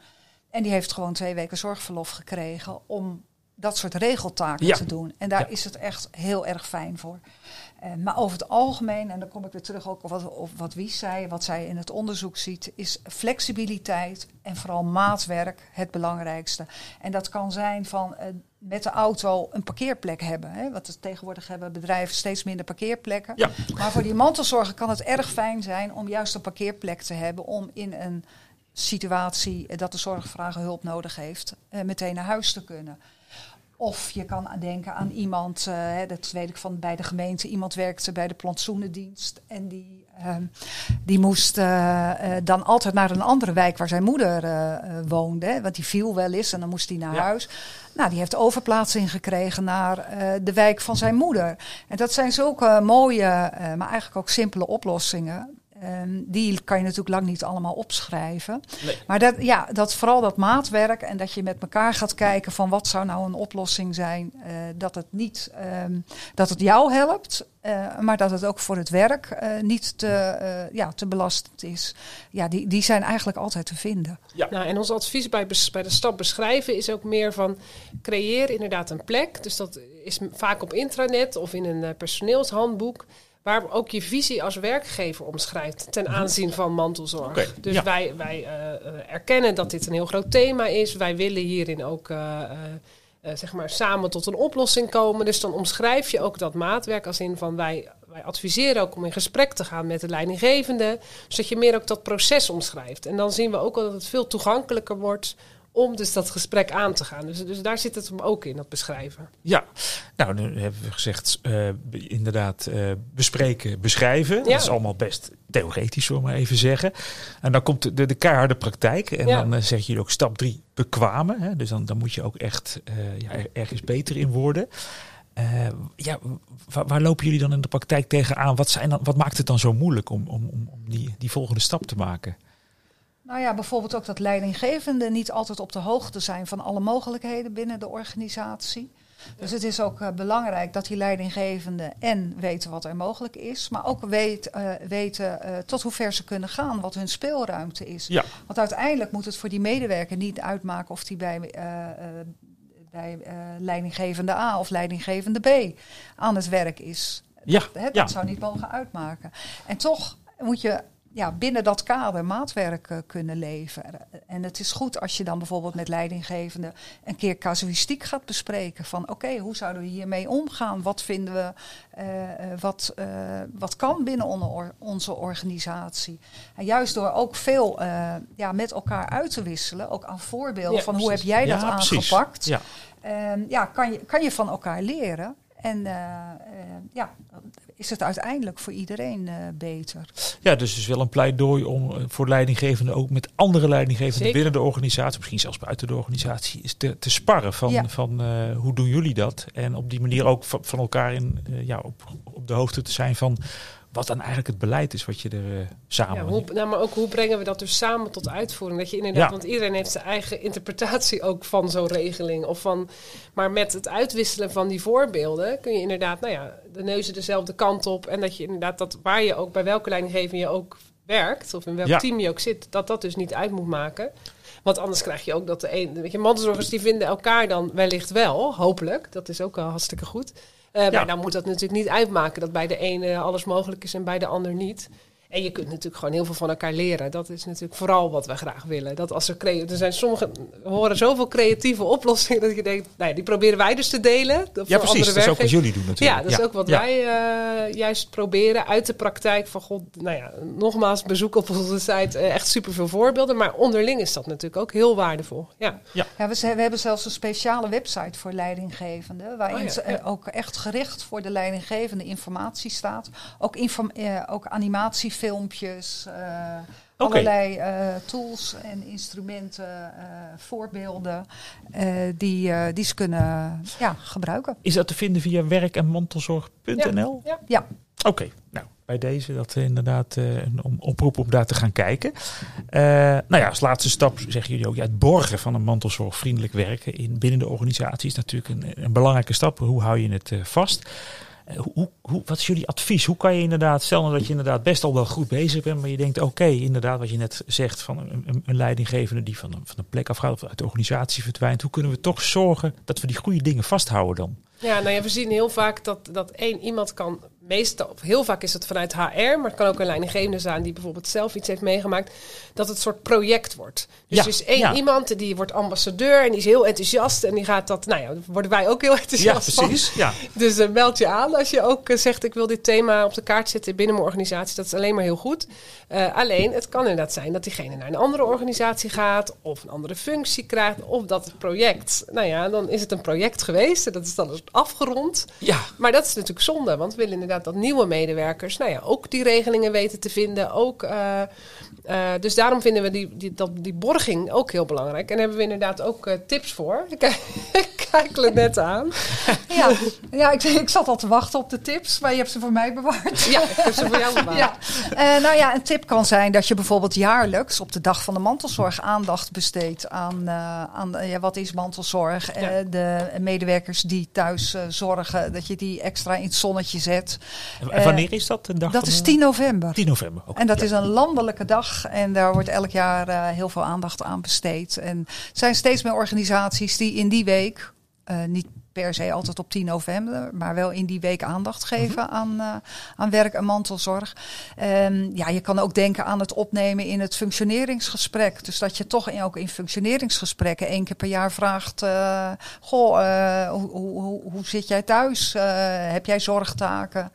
En die heeft gewoon twee weken zorgverlof gekregen om dat soort regeltaken ja. te doen. En daar ja. is het echt heel erg fijn voor. Uh, maar over het algemeen, en dan kom ik weer terug ook op wat, op wat Wies zei, wat zij in het onderzoek ziet, is flexibiliteit en vooral maatwerk het belangrijkste. En dat kan zijn van uh, met de auto een parkeerplek hebben. Hè? Want tegenwoordig hebben bedrijven steeds minder parkeerplekken. Ja. Maar voor die mantelzorger kan het erg fijn zijn om juist een parkeerplek te hebben om in een situatie dat de zorgvrager hulp nodig heeft, uh, meteen naar huis te kunnen. Of je kan denken aan iemand, uh, dat weet ik van bij de gemeente, iemand werkte bij de plantsoenendienst en die, uh, die moest uh, uh, dan altijd naar een andere wijk waar zijn moeder woonde, hè, want die viel wel eens en dan moest hij naar ja. huis. Nou, die heeft overplaatsing gekregen naar de wijk van zijn moeder. En dat zijn zulke mooie, maar eigenlijk ook simpele oplossingen. Um, die kan je natuurlijk lang niet allemaal opschrijven. Nee. Maar dat, ja, dat vooral dat maatwerk en dat je met elkaar gaat kijken van wat zou nou een oplossing zijn. Uh, dat het niet um, dat het jou helpt, uh, maar dat het ook voor het werk uh, niet te, ja, te belastend is. Ja, die, die zijn eigenlijk altijd te vinden. Ja. Nou, en ons advies bij, bij de stap beschrijven is ook meer van creëer inderdaad een plek. Dus dat is vaak op intranet of in een personeelshandboek waar ook je visie als werkgever omschrijft ten aanzien van mantelzorg. Okay, dus ja. wij, wij uh, erkennen dat dit een heel groot thema is. Wij willen hierin ook uh, uh, zeg maar samen tot een oplossing komen. Dus dan omschrijf je ook dat maatwerk als in van wij, wij adviseren ook om in gesprek te gaan met de leidinggevende, zodat je meer ook dat proces omschrijft. En dan zien we ook al dat het veel toegankelijker wordt om dus dat gesprek aan te gaan. Dus, dus daar zit het hem ook in, dat beschrijven. Ja, nou, nu hebben we gezegd, uh, inderdaad, uh, bespreken, beschrijven. Ja. Dat is allemaal best theoretisch, zullen we maar even zeggen. En dan komt de, de keiharde praktijk. En ja. dan uh, zeg je ook stap drie, bekwamen. Hè? Dus dan, dan moet je ook echt ja, er, ergens beter in worden. ja, waar, waar, lopen jullie dan in de praktijk tegenaan? Wat, zijn dan, wat maakt het dan zo moeilijk om, om, om die, die volgende stap te maken? Nou ja, bijvoorbeeld ook dat leidinggevenden niet altijd op de hoogte zijn van alle mogelijkheden binnen de organisatie. Dus het is ook uh, belangrijk dat die leidinggevenden en weten wat er mogelijk is, maar ook weet, uh, weten uh, tot hoe ver ze kunnen gaan, wat hun speelruimte is. Ja. Want uiteindelijk moet het voor die medewerker niet uitmaken of die bij, bij leidinggevende A of leidinggevende B aan het werk is. Ja. Dat, hè, dat ja. zou niet mogen uitmaken. En toch moet je ja, binnen dat kader maatwerk uh, kunnen leveren. En het is goed als je dan bijvoorbeeld met leidinggevende een keer casuïstiek gaat bespreken. Van oké, okay, hoe zouden we hiermee omgaan? Wat vinden we, uh, wat, uh, wat kan binnen on onze organisatie? En juist door ook veel ja, met elkaar uit te wisselen, ook aan voorbeelden ja, van precies. hoe heb jij dat ja, aangepakt? Ja. ja, kan, je, kan je van elkaar leren. En uh, uh, ja, is het uiteindelijk voor iedereen uh, beter. Ja, dus het is wel een pleidooi om voor leidinggevenden ook met andere leidinggevenden Zeker. binnen de organisatie, misschien zelfs buiten de organisatie, is te, te sparren van, ja. van hoe doen jullie dat? En op die manier ook van, van elkaar in, ja, op, op de hoogte te zijn van wat dan eigenlijk het beleid is wat je er uh, samen... Ja, hoe, nou, maar ook hoe brengen we dat dus samen tot uitvoering? Dat je inderdaad, Ja. want iedereen heeft zijn eigen interpretatie ook van zo'n regeling. Of van, maar met het uitwisselen van die voorbeelden kun je inderdaad, nou ja, de neuzen dezelfde kant op. En dat je inderdaad, dat waar je ook, bij welke leidinggeving je ook werkt, of in welk Ja. team je ook zit, dat dat dus niet uit moet maken. Want anders krijg je ook dat de een, weet je, mantelzorgers die vinden elkaar dan wellicht wel, hopelijk. Dat is ook wel hartstikke goed. Eh, Maar dan moet dat natuurlijk niet uitmaken dat bij de ene alles mogelijk is en bij de ander niet. En je kunt natuurlijk gewoon heel veel van elkaar leren. Dat is natuurlijk vooral wat we graag willen. Dat als er, er zijn sommige, we horen zoveel creatieve oplossingen dat je denkt, nou ja, die proberen wij dus te delen. Ja, precies. andere Dat is ook wat jullie doen natuurlijk. Ja, dat is ook wat Ja. wij eh, juist proberen uit de praktijk. Van god, nou ja, nogmaals, bezoek op onze site. eh, echt superveel voorbeelden. Maar onderling is dat natuurlijk ook heel waardevol. Ja, Ja, we, hebben zelfs een speciale website voor leidinggevenden. Waarin Oh ja, ze, eh, ook echt gericht voor de leidinggevende informatie staat. Ook, inform, eh, ook animatiefilmpjes. Eh, Oké. Allerlei eh, tools en instrumenten, eh, voorbeelden. eh, die, eh, die ze kunnen ja, gebruiken. Is dat te vinden via werk- en mantelzorg.nl? ja. Ja. Oké, nou, bij deze dat eh, inderdaad eh, een om- oproep om daar te gaan kijken. Eh, nou ja, als laatste stap zeggen jullie ook, ja, het borgen van een mantelzorgvriendelijk werken in, binnen de organisatie is natuurlijk een, een belangrijke stap. Hoe hou je het eh, vast? Eh, hoe, hoe, wat is jullie advies? Hoe kan je inderdaad, stel nou dat je inderdaad best al wel goed bezig bent, maar je denkt, oké, inderdaad wat je net zegt van een, een, leidinggevende die van een, van plek afgaat of uit de organisatie verdwijnt. Hoe kunnen we toch zorgen dat we die goede dingen vasthouden dan? Ja, nou ja, we zien heel vaak dat, dat één iemand kan, meestal, of heel vaak is het vanuit HR, maar het kan ook een leidinggevende zijn die bijvoorbeeld zelf iets heeft meegemaakt, dat het een soort project wordt. Dus Ja, er is één ja. iemand die wordt ambassadeur en die is heel enthousiast en die gaat dat, nou ja, worden wij ook heel enthousiast van. Ja. Dus eh, meld je aan als je ook eh, zegt ik wil dit thema op de kaart zetten binnen mijn organisatie. Dat is alleen maar heel goed. Eh, alleen het kan inderdaad zijn dat diegene naar een andere organisatie gaat of een andere functie krijgt of dat het project, nou ja, dan is het een project geweest en dat is dan afgerond. Ja, Maar dat is natuurlijk zonde, want we willen inderdaad dat nieuwe medewerkers, nou ja, ook die regelingen weten te vinden. Ook, eh, eh, dus daarom vinden we die, die, dat, die borging ook heel belangrijk. En daar hebben we inderdaad ook eh, tips voor. Kijk, kijk het net aan. Ja, ja ik, ik zat al te wachten op de tips, maar je hebt ze voor mij bewaard. Ja, ik heb ze voor jou bewaard. Ja, Eh, nou ja, een tip kan zijn dat je bijvoorbeeld jaarlijks op de dag van de mantelzorg aandacht besteedt aan, eh, aan ja, wat is mantelzorg. Eh, Ja. de medewerkers die thuis zorgen, dat je die extra in het zonnetje zet. En wanneer is dat? De dag Dat van is de- 10 november. 10 november. En dat ja. is een landelijke dag en daar wordt elk jaar eh, heel veel aandacht aan besteed. En er zijn steeds meer organisaties die in die week, eh, niet per se altijd op 10 november, maar wel in die week aandacht geven aan, eh, aan werk en mantelzorg. Ehm, ja, je kan ook denken aan het opnemen in het functioneringsgesprek. Dus dat je toch in, ook in functioneringsgesprekken één keer per jaar vraagt: eh, Goh, hoe, hoe, hoe, hoe zit jij thuis? Heb jij zorgtaken?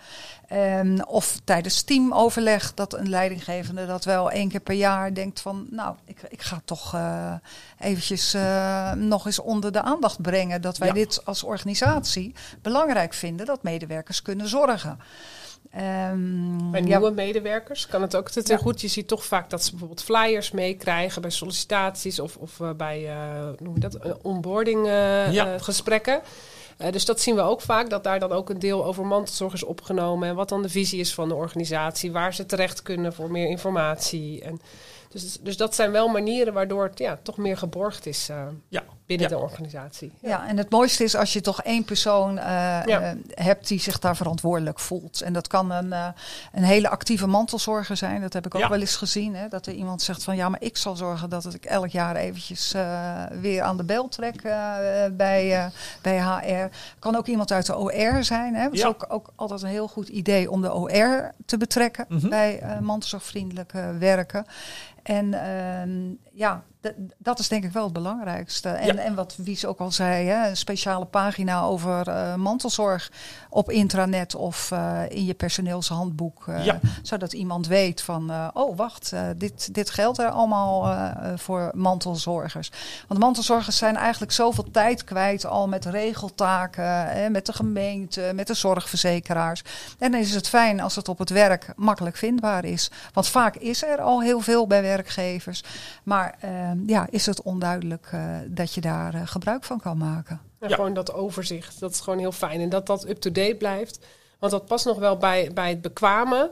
Ehm, of tijdens teamoverleg dat een leidinggevende dat wel één keer per jaar denkt van, nou, ik, ik ga toch eh, eventjes eh, nog eens onder de aandacht brengen dat wij Ja. dit als organisatie belangrijk vinden, dat medewerkers kunnen zorgen. Ehm, Bij ja, nieuwe medewerkers kan het ook Ja. goed. Je ziet toch vaak dat ze bijvoorbeeld flyers meekrijgen bij sollicitaties of, of eh, bij hoe noem je dat, onboarding Ja. gesprekken. Eh, dus dat zien we ook vaak, dat daar dan ook een deel over mantelzorg is opgenomen. En wat dan de visie is van de organisatie, waar ze terecht kunnen voor meer informatie. En dus, dus dat zijn wel manieren waardoor het ja, toch meer geborgd is eh, Ja. binnen Ja. de organisatie. Ja, en het mooiste is als je toch één persoon eh, Ja. eh, hebt die zich daar verantwoordelijk voelt. En dat kan een, eh, een hele actieve mantelzorger zijn. Dat heb ik ook Ja. wel eens gezien. Hè, dat er iemand zegt van ja, maar ik zal zorgen dat ik elk jaar eventjes eh, weer aan de bel trek eh, bij, eh, bij HR. Kan ook iemand uit de OR zijn. Hè. Het is Ja. ook, ook altijd een heel goed idee om de OR te betrekken Mhm. bij eh mantelzorgvriendelijk werken. En ehm, ja, dat is denk ik wel het belangrijkste. En, Ja. en wat Wies ook al zei, hè, een speciale pagina over eh, mantelzorg op intranet of eh, in je personeelshandboek. eh, Ja. Zodat iemand weet van, oh wacht, dit, dit geldt er allemaal voor mantelzorgers. Want mantelzorgers zijn eigenlijk zoveel tijd kwijt al met regeltaken, eh, met de gemeente, met de zorgverzekeraars. En dan is het fijn als het op het werk makkelijk vindbaar is. Want vaak is er al heel veel bij werkgevers. Maar eh, ja, is het onduidelijk eh, dat je daar eh, gebruik van kan maken. Ja. gewoon dat overzicht, dat is gewoon heel fijn. En dat dat up-to-date blijft. Want dat past nog wel bij, bij het bekwamen.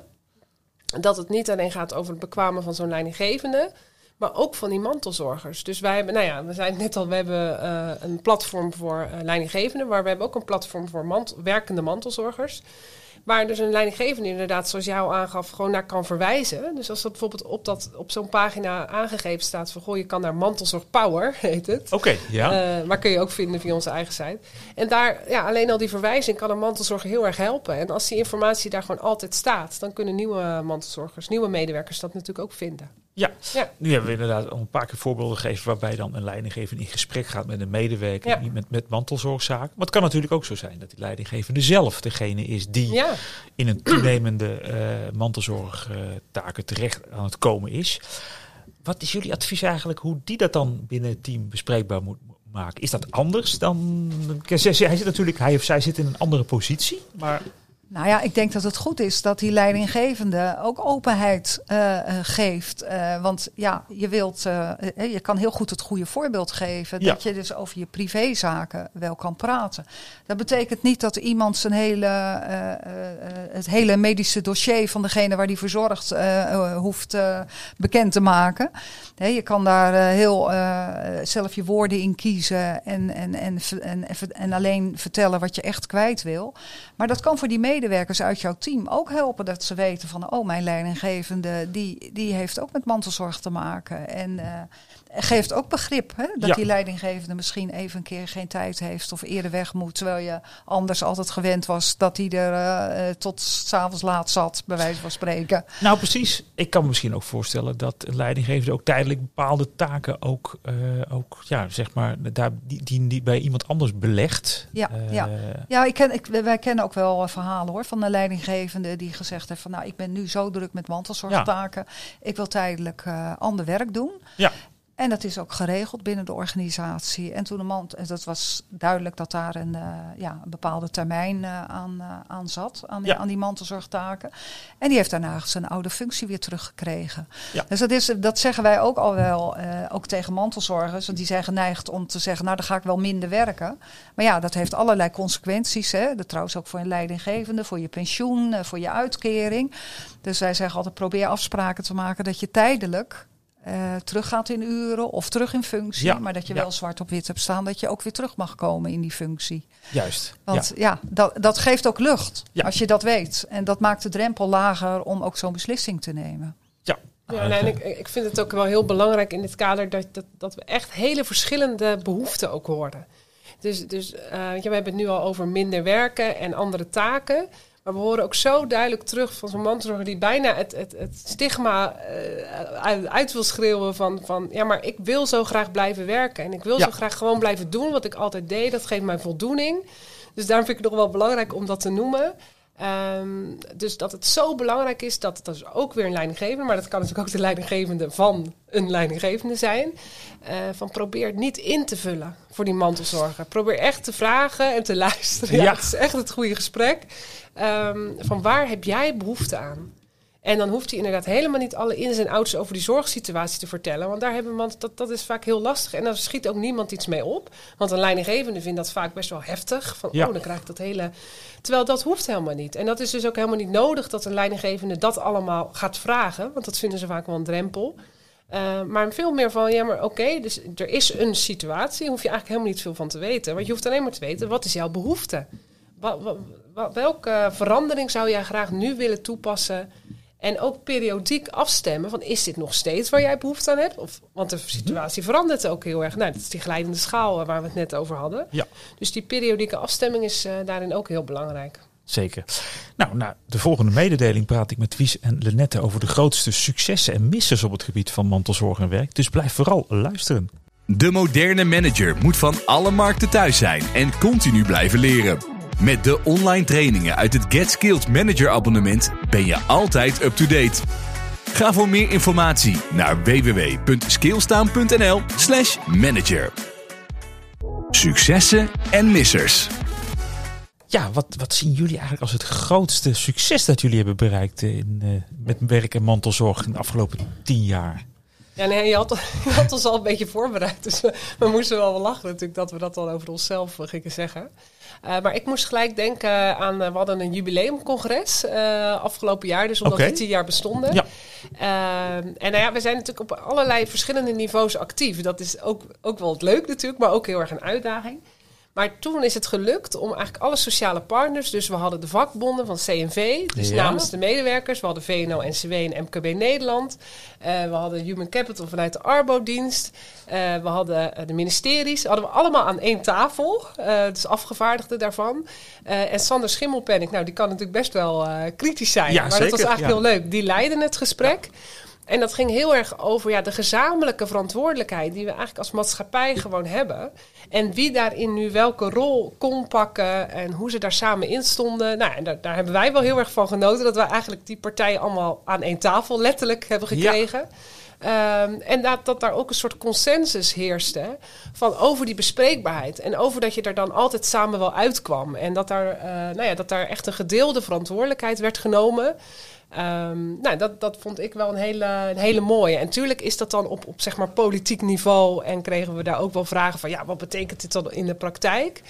dat het niet alleen gaat over het bekwamen van zo'n leidinggevende, maar ook van die mantelzorgers. Dus wij hebben, nou ja, we zijn net al, we hebben uh, een platform voor uh, leidinggevenden, maar we hebben ook een platform voor mant werkende mantelzorgers. Waar dus een leidinggevende inderdaad, zoals jou aangaf, gewoon naar kan verwijzen. Dus als dat bijvoorbeeld op, dat, op zo'n pagina aangegeven staat van... goh, je kan naar Mantelzorg Power, heet het. Oké, ja. Uh, maar kun je ook vinden via onze eigen site. En daar, ja, alleen al die verwijzing kan een mantelzorger heel erg helpen. En als die informatie daar gewoon altijd staat... dan kunnen nieuwe mantelzorgers, nieuwe medewerkers dat natuurlijk ook vinden. Ja. ja, nu hebben we inderdaad al een paar keer voorbeelden gegeven waarbij dan een leidinggevende in gesprek gaat met een medewerker, ja. niet met, met mantelzorgzaak. Maar het kan natuurlijk ook zo zijn dat die leidinggevende zelf degene is die ja. in een toenemende uh, mantelzorgtaken terecht aan het komen is. Wat is jullie advies eigenlijk hoe die dat dan binnen het team bespreekbaar moet maken? Is dat anders dan. Hij zit natuurlijk, hij of zij zit in een andere positie, maar nou ja, ik denk dat het goed is dat die leidinggevende ook openheid uh, geeft. Uh, want ja, je wilt, uh, je kan heel goed het goede voorbeeld geven. Ja. Dat je dus over je privézaken wel kan praten. Dat betekent niet dat iemand zijn hele, het hele medische dossier van degene waar die verzorgt hoeft bekend te maken. Nee, je kan daar heel zelf je woorden in kiezen en, en, en, en, en alleen vertellen wat je echt kwijt wil. Maar dat kan voor die medewerkers uit jouw team ook helpen dat ze weten van, oh, mijn leidinggevende, die, die heeft ook met mantelzorg te maken. En uh, geeft ook begrip hè, dat ja. die leidinggevende misschien even een keer geen tijd heeft of eerder weg moet. Terwijl je anders altijd gewend was dat hij er uh, tot s'avonds laat zat, bij wijze van spreken. Nou, precies. Ik kan me misschien ook voorstellen dat een leidinggevende ook tijdelijk bepaalde taken ook, uh, ook ja, zeg maar, daar, die, die, die bij iemand anders belegt. Ja, ja. ja ik ken, ik, wij kennen ook wel verhalen hoor van een leidinggevende die gezegd heeft van nou, ik ben nu zo druk met mantelzorgtaken. Ja. Ik wil tijdelijk ander werk doen. Ja. En dat is ook geregeld binnen de organisatie. En toen de man, dat was duidelijk dat daar een, uh, ja, een bepaalde termijn uh, aan, uh, aan zat, aan die, ja. aan die mantelzorgtaken. En die heeft daarna zijn oude functie weer teruggekregen. Ja. Dus dat, is, dat zeggen wij ook al wel, ook tegen mantelzorgers. Want die zijn geneigd om te zeggen, nou dan ga ik wel minder werken. Maar ja, dat heeft allerlei consequenties. Hè? Dat trouwens ook voor een leidinggevende, voor je pensioen, voor je uitkering. Dus wij zeggen altijd, probeer afspraken te maken dat je tijdelijk uh, teruggaat in uren of terug in functie. Ja, maar dat je ja. wel zwart op wit hebt staan dat je ook weer terug mag komen in die functie. Juist. Want ja, ja dat, dat geeft ook lucht als je dat weet. En dat maakt de drempel lager om ook zo'n beslissing te nemen. Ja. Ja, nee, en ik, ik vind het ook wel heel belangrijk in dit kader dat, dat, dat we echt hele verschillende behoeften ook horen. Dus, dus uh, ja, we hebben het nu al over minder werken en andere taken. Maar we horen ook zo duidelijk terug van zo'n mantelzorger die bijna het, het, het stigma uh, uit wil schreeuwen van, van ja, maar ik wil zo graag blijven werken. En ik wil Ja. zo graag gewoon blijven doen wat ik altijd deed. Dat geeft mij voldoening. Dus daarom vind ik het nog wel belangrijk om dat te noemen. Ehm, dus dat het zo belangrijk is dat dat is ook weer een leidinggevende, maar dat kan natuurlijk ook de leidinggevende van een leidinggevende zijn. eh, van probeer het niet in te vullen voor die mantelzorger. Probeer echt te vragen en te luisteren. Ja, Ja. het is echt het goede gesprek. Ehm, van waar heb jij behoefte aan? En dan hoeft hij inderdaad helemaal niet alle ins en outs over die zorgsituatie te vertellen. Want daar hebben man, dat, dat is vaak heel lastig. En daar schiet ook niemand iets mee op. Want een leidinggevende vindt dat vaak best wel heftig. Van, Ja. oh, dan krijg ik dat hele... Terwijl dat hoeft helemaal niet. En dat is dus ook helemaal niet nodig dat een leidinggevende dat allemaal gaat vragen. Want dat vinden ze vaak wel een drempel. Uh, maar veel meer van, ja, maar oké, dus er is een situatie. Daar hoef je eigenlijk helemaal niet veel van te weten. Want je hoeft alleen maar te weten, wat is jouw behoefte? Wa- wa- wa- welke verandering zou jij graag nu willen toepassen? En ook periodiek afstemmen van is dit nog steeds waar jij behoefte aan hebt? Of, want de situatie verandert ook heel erg. Nou, dat is die glijdende schaal eh, waar we het net over hadden. Ja. Dus die periodieke afstemming is uh, daarin ook heel belangrijk. Zeker. Nou, na de volgende mededeling praat ik met Wies en Lenette over de grootste successen en missers op het gebied van mantelzorg en werk. Dus blijf vooral luisteren. De moderne manager moet van alle markten thuis zijn en continu blijven leren. Met de online trainingen uit het Get Skilled Manager abonnement ben je altijd up-to-date. Ga voor meer informatie naar www.skillstaan.nl slash manager. Successen en missers. Ja, wat, wat zien jullie eigenlijk als het grootste succes dat jullie hebben bereikt in, uh, met werk en mantelzorg in de afgelopen tien jaar? Ja, nee, je had, je had ons al een beetje voorbereid. Dus we, we moesten wel wel lachen natuurlijk dat we dat dan over onszelf eh, gingen zeggen. Uh, maar ik moest gelijk denken aan, uh, we hadden een jubileumcongres uh, afgelopen jaar, dus omdat Oké. we tien jaar bestonden. Ja. en nou ja, we zijn natuurlijk op allerlei verschillende niveaus actief. Dat is ook, ook wel leuk natuurlijk, maar ook heel erg een uitdaging. Maar toen is het gelukt om eigenlijk alle sociale partners, dus we hadden de vakbonden van CNV, dus Ja. namens de medewerkers, we hadden VNO, NCW en MKB Nederland. Eh, we hadden Human Capital vanuit de Arbo-dienst. Eh, we hadden eh, de ministeries, hadden we allemaal aan één tafel, dus afgevaardigden daarvan. En Sander Schimmelpenninck, nou die kan natuurlijk best wel kritisch zijn, Ja, maar dat was eigenlijk ja. heel leuk. Die leidden het gesprek. En dat ging heel erg over ja, de gezamenlijke verantwoordelijkheid die we eigenlijk als maatschappij gewoon hebben. En wie daarin nu welke rol kon pakken en hoe ze daar samen in stonden. Nou, en daar, daar hebben wij wel heel erg van genoten dat we eigenlijk die partijen allemaal aan één tafel letterlijk hebben gekregen. Ehm, en dat, dat daar ook een soort consensus heerste van over die bespreekbaarheid. En over dat je er dan altijd samen wel uitkwam. En dat daar, eh, nou ja, dat daar echt een gedeelde verantwoordelijkheid werd genomen. Ehm, nou, dat, dat vond ik wel een hele, een hele mooie. En natuurlijk is dat dan op, op zeg maar politiek niveau. En kregen we daar ook wel vragen van... ja, wat betekent dit dan in de praktijk?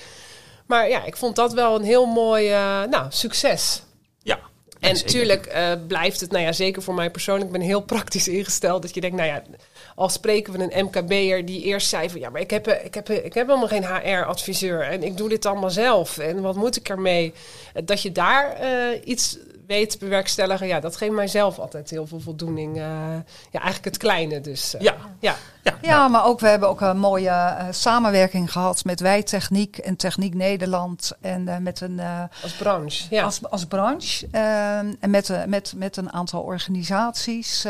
Maar ja, ik vond dat wel een heel mooi eh, nou, succes. Ja. En natuurlijk eh, blijft het, nou ja, zeker voor mij persoonlijk, ik ben heel praktisch ingesteld. Dat je denkt, nou ja, al spreken we een MKB'er die eerst zei van ja, maar ik heb, eh, ik heb, ik heb helemaal geen HR-adviseur en ik doe dit allemaal zelf. En wat moet ik ermee? Dat je daar iets weet te bewerkstelligen, ja, dat geeft mij zelf altijd heel veel voldoening. eh, ja, eigenlijk het kleine dus. eh, Ja. ja. Ja, Ja, maar ook we hebben ook een mooie eh, samenwerking gehad met Wijtechniek en Techniek Nederland. En eh, met een eh, als branche. Ja. als, als branche. en met, met, met een aantal organisaties.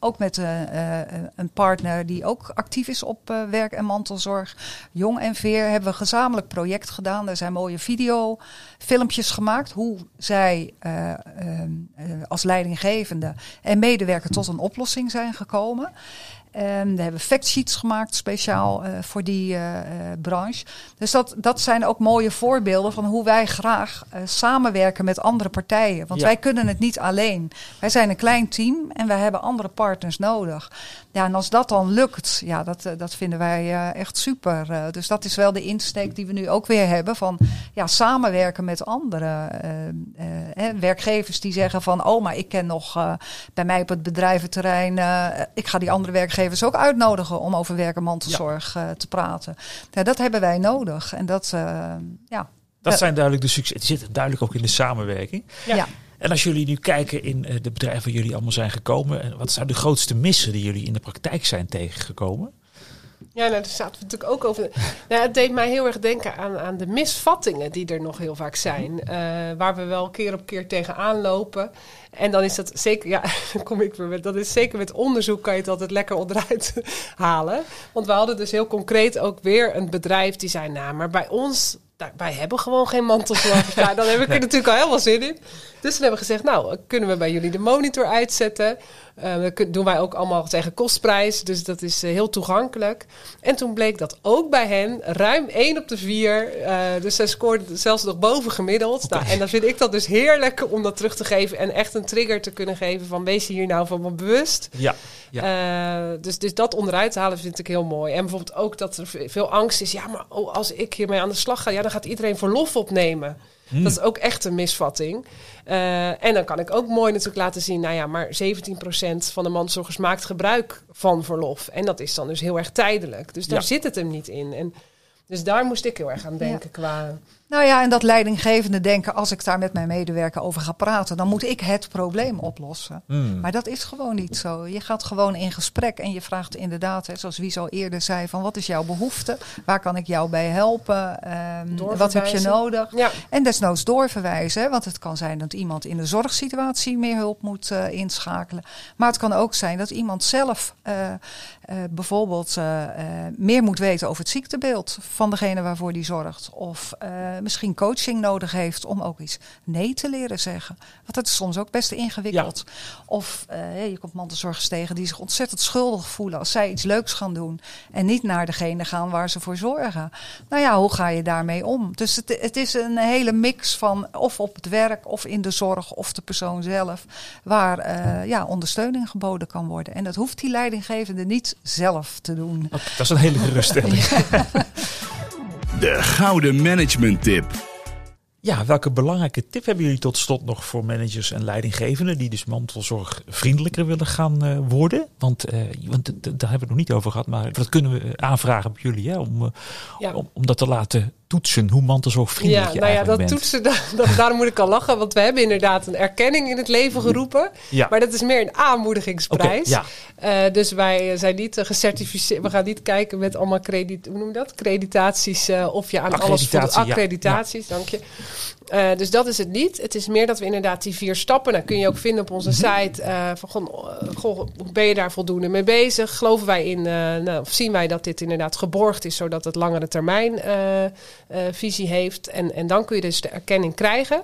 ook met eh, eh, een partner die ook actief is op eh, werk- en mantelzorg. Jong en Veer hebben we een gezamenlijk project gedaan. Er zijn mooie videofilmpjes gemaakt. Hoe zij eh, eh, eh, als leidinggevende en medewerker tot een oplossing zijn gekomen. En we hebben factsheets gemaakt speciaal eh, voor die eh, eh, branche. Dus dat, dat zijn ook mooie voorbeelden van hoe wij graag samenwerken met andere partijen. Want Ja. wij kunnen het niet alleen. Wij zijn een klein team en wij hebben andere partners nodig. Ja, en als dat dan lukt, ja, dat, dat vinden wij echt super. Dus dat is wel de insteek die we nu ook weer hebben van ja, samenwerken met andere hè, werkgevers die zeggen van oh, maar ik ken nog bij mij op het bedrijventerrein, ik ga die andere werkgevers ook uitnodigen om over werk en mantelzorg eh, te praten. Ja, dat hebben wij nodig. En dat, eh, ja. Dat zijn duidelijk de succes. Die zitten duidelijk ook in de samenwerking. Ja. Ja. En als jullie nu kijken in eh, de bedrijven waar jullie allemaal zijn gekomen, en wat zijn de grootste missen die jullie in de praktijk zijn tegengekomen? Ja, nou, daar zaten we natuurlijk ook over. Nou, het deed mij heel erg denken aan, aan de misvattingen die er nog heel vaak zijn. eh, waar we wel keer op keer tegenaan lopen. En dan is dat zeker, ja, kom ik weer met, dat is zeker met onderzoek kan je het altijd lekker onderuit halen. Want we hadden dus heel concreet ook weer een bedrijf die zei, nou, maar bij ons, wij hebben gewoon geen mantelzorg. Nou, dan heb ik er natuurlijk al helemaal zin in. Dus toen hebben we gezegd, nou, kunnen we bij jullie de monitor uitzetten? Eh, dat doen wij ook allemaal tegen kostprijs, dus dat is eh, heel toegankelijk. En toen bleek dat ook bij hen ruim 1 op de 4, eh, dus zij scoorden zelfs nog boven gemiddeld. Nou, en dan vind ik dat dus heerlijk om dat terug te geven en echt een trigger te kunnen geven van wees je hier nou van bewust. Ja. Eh, dus, dus dat onderuit te halen vind ik heel mooi. En bijvoorbeeld ook dat er ve- veel angst is. Ja, maar oh, als ik hiermee aan de slag ga, ja, dan gaat iedereen verlof opnemen. Hmm. Dat is ook echt een misvatting. Eh, en dan kan ik ook mooi natuurlijk laten zien, nou ja, maar 17% van de mantelzorgers maakt gebruik van verlof. En dat is dan dus heel erg tijdelijk. Dus daar Ja. zit het hem niet in. En dus daar moest ik heel erg aan denken qua... Nou ja, en dat leidinggevende denken, als ik daar met mijn medewerker over ga praten, dan moet ik het probleem oplossen. Hmm. Maar dat is gewoon niet zo. Je gaat gewoon in gesprek en je vraagt inderdaad, hè, zoals wie al eerder zei, van wat is jouw behoefte? Waar kan ik jou bij helpen? Ehm, wat heb je nodig? Ja, En desnoods doorverwijzen, hè, want het kan zijn dat iemand in de zorgsituatie meer hulp moet eh, inschakelen. Maar het kan ook zijn dat iemand zelf eh, eh, bijvoorbeeld meer moet weten over het ziektebeeld van degene waarvoor die zorgt. Of eh, misschien coaching nodig heeft om ook iets nee te leren zeggen. Want dat is soms ook best ingewikkeld. Of uh, je komt mantelzorgers tegen die zich ontzettend schuldig voelen als zij iets leuks gaan doen. En niet naar degene gaan waar ze voor zorgen. Nou ja, hoe ga je daarmee om? Dus het, het is een hele mix van of op het werk of in de zorg of de persoon zelf. Waar uh, ja, ondersteuning geboden kan worden. En dat hoeft die leidinggevende niet zelf te doen. Dat is een hele geruststelling. De gouden management tip. Ja, welke belangrijke tip hebben jullie tot slot nog voor managers en leidinggevenden die dus mantelzorg vriendelijker willen gaan uh, worden? Want, uh, want daar hebben we het nog niet over gehad, maar dat kunnen we aanvragen op jullie hè, om, uh, ja. om, om, dat te laten toetsen, hoe mantelzorgvriendelijk ja, nou ja, dat toetsen, dat, dat, daarom moet ik al lachen, want we hebben inderdaad een erkenning in het leven geroepen, ja. maar dat is meer een aanmoedigingsprijs. Okay, ja. dus wij zijn niet gecertificeerd, we gaan niet kijken met allemaal credit, hoe noem je dat? Creditaties, of je aan alles voldoet. Accreditaties, dank je. Uh, dus dat is het niet. Het is meer dat we inderdaad die vier stappen, dat kun je ook vinden op onze site. Uh, van, goh, goh, ben je daar voldoende mee bezig? Geloven wij in, uh, nou, of zien wij dat dit inderdaad geborgd is, zodat het langere termijn visie heeft? En, en dan kun je dus de erkenning krijgen.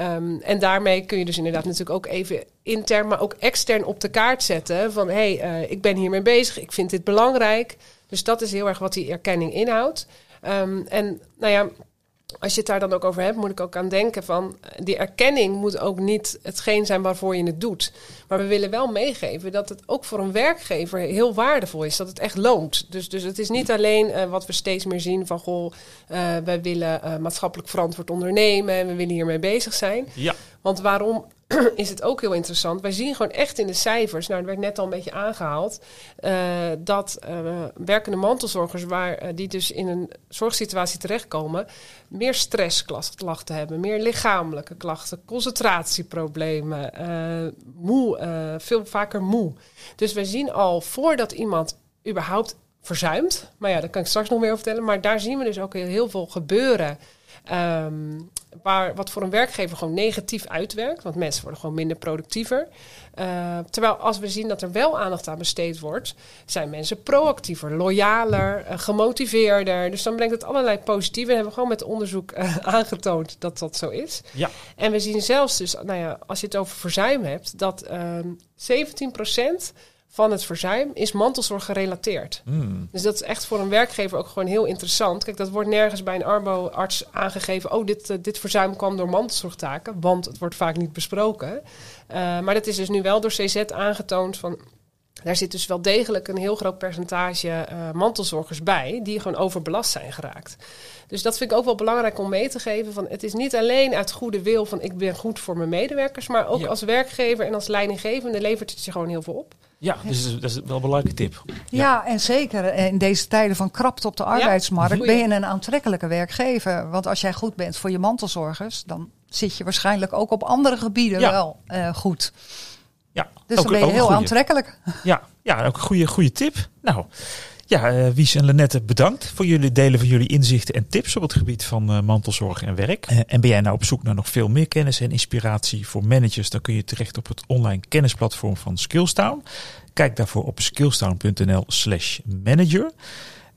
Um, en daarmee kun je dus inderdaad natuurlijk ook even intern, maar ook extern op de kaart zetten. Van hé, hey, ik ben hiermee bezig, ik vind dit belangrijk. Dus dat is heel erg wat die erkenning inhoudt. Um, en nou ja als je het daar dan ook over hebt, moet ik ook aan denken van die erkenning moet ook niet hetgeen zijn waarvoor je het doet. Maar we willen wel meegeven dat het ook voor een werkgever heel waardevol is, dat het echt loont. Dus, dus het is niet alleen uh, wat we steeds meer zien van goh, uh, wij willen uh, maatschappelijk verantwoord ondernemen en we willen hiermee bezig zijn. Ja. Want waarom is het ook heel interessant. Wij zien gewoon echt in de cijfers, nou, dat werd net al een beetje aangehaald, uh, dat uh, werkende mantelzorgers, waar, uh, die dus in een zorgsituatie terechtkomen, meer stressklachten hebben, meer lichamelijke klachten, concentratieproblemen, moe, veel vaker moe. Dus wij zien al voordat iemand überhaupt verzuimt, maar ja, daar kan ik straks nog meer over vertellen, maar daar zien we dus ook heel, veel gebeuren. Um, waar, wat voor een werkgever gewoon negatief uitwerkt. Want mensen worden gewoon minder productiever. Uh, terwijl als we zien dat er wel aandacht aan besteed wordt, zijn mensen proactiever, loyaler, uh, gemotiveerder. Dus dan brengt het allerlei positieve. We hebben gewoon met onderzoek uh, aangetoond dat dat zo is. Ja. En we zien zelfs dus, nou ja, als je het over verzuim hebt, dat 17 procent van het verzuim is mantelzorg gerelateerd. Mm. Dus dat is echt voor een werkgever ook gewoon heel interessant. Kijk, dat wordt nergens bij een arbo-arts aangegeven... oh, dit, uh, dit verzuim kwam door mantelzorgtaken... want het wordt vaak niet besproken. Uh, maar dat is dus nu wel door CZ aangetoond van... Daar zit dus wel degelijk een heel groot percentage uh, mantelzorgers bij... die gewoon overbelast zijn geraakt. Dus dat vind ik ook wel belangrijk om mee te geven. Van het is niet alleen uit goede wil van ik ben goed voor mijn medewerkers... maar ook ja. als werkgever en als leidinggevende levert het je gewoon heel veel op. Ja, dus dat is wel een belangrijke tip. Ja. ja, en zeker in deze tijden van krapte op de arbeidsmarkt ja, ben je een aantrekkelijke werkgever. Want als jij goed bent voor je mantelzorgers, dan zit je waarschijnlijk ook op andere gebieden ja. wel uh, goed. Ja, dus dan ben je heel aantrekkelijk. Ja, ja, ook een goede, goede tip. Nou, ja, uh, Wies en Lenette, bedankt voor jullie delen van jullie inzichten en tips op het gebied van uh, mantelzorg en werk. Uh, en ben jij nou op zoek naar nog veel meer kennis en inspiratie voor managers, dan kun je terecht op het online kennisplatform van Skillstown. Kijk daarvoor op skillstown.nl slash manager.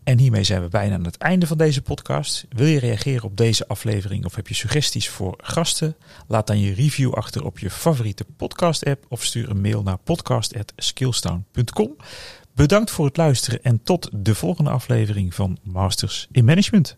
En hiermee zijn we bijna aan het einde van deze podcast. Wil je reageren op deze aflevering of heb je suggesties voor gasten? Laat dan je review achter op je favoriete podcast app of stuur een mail naar podcast@skillstown.com. Bedankt voor het luisteren en tot de volgende aflevering van Masters in Management.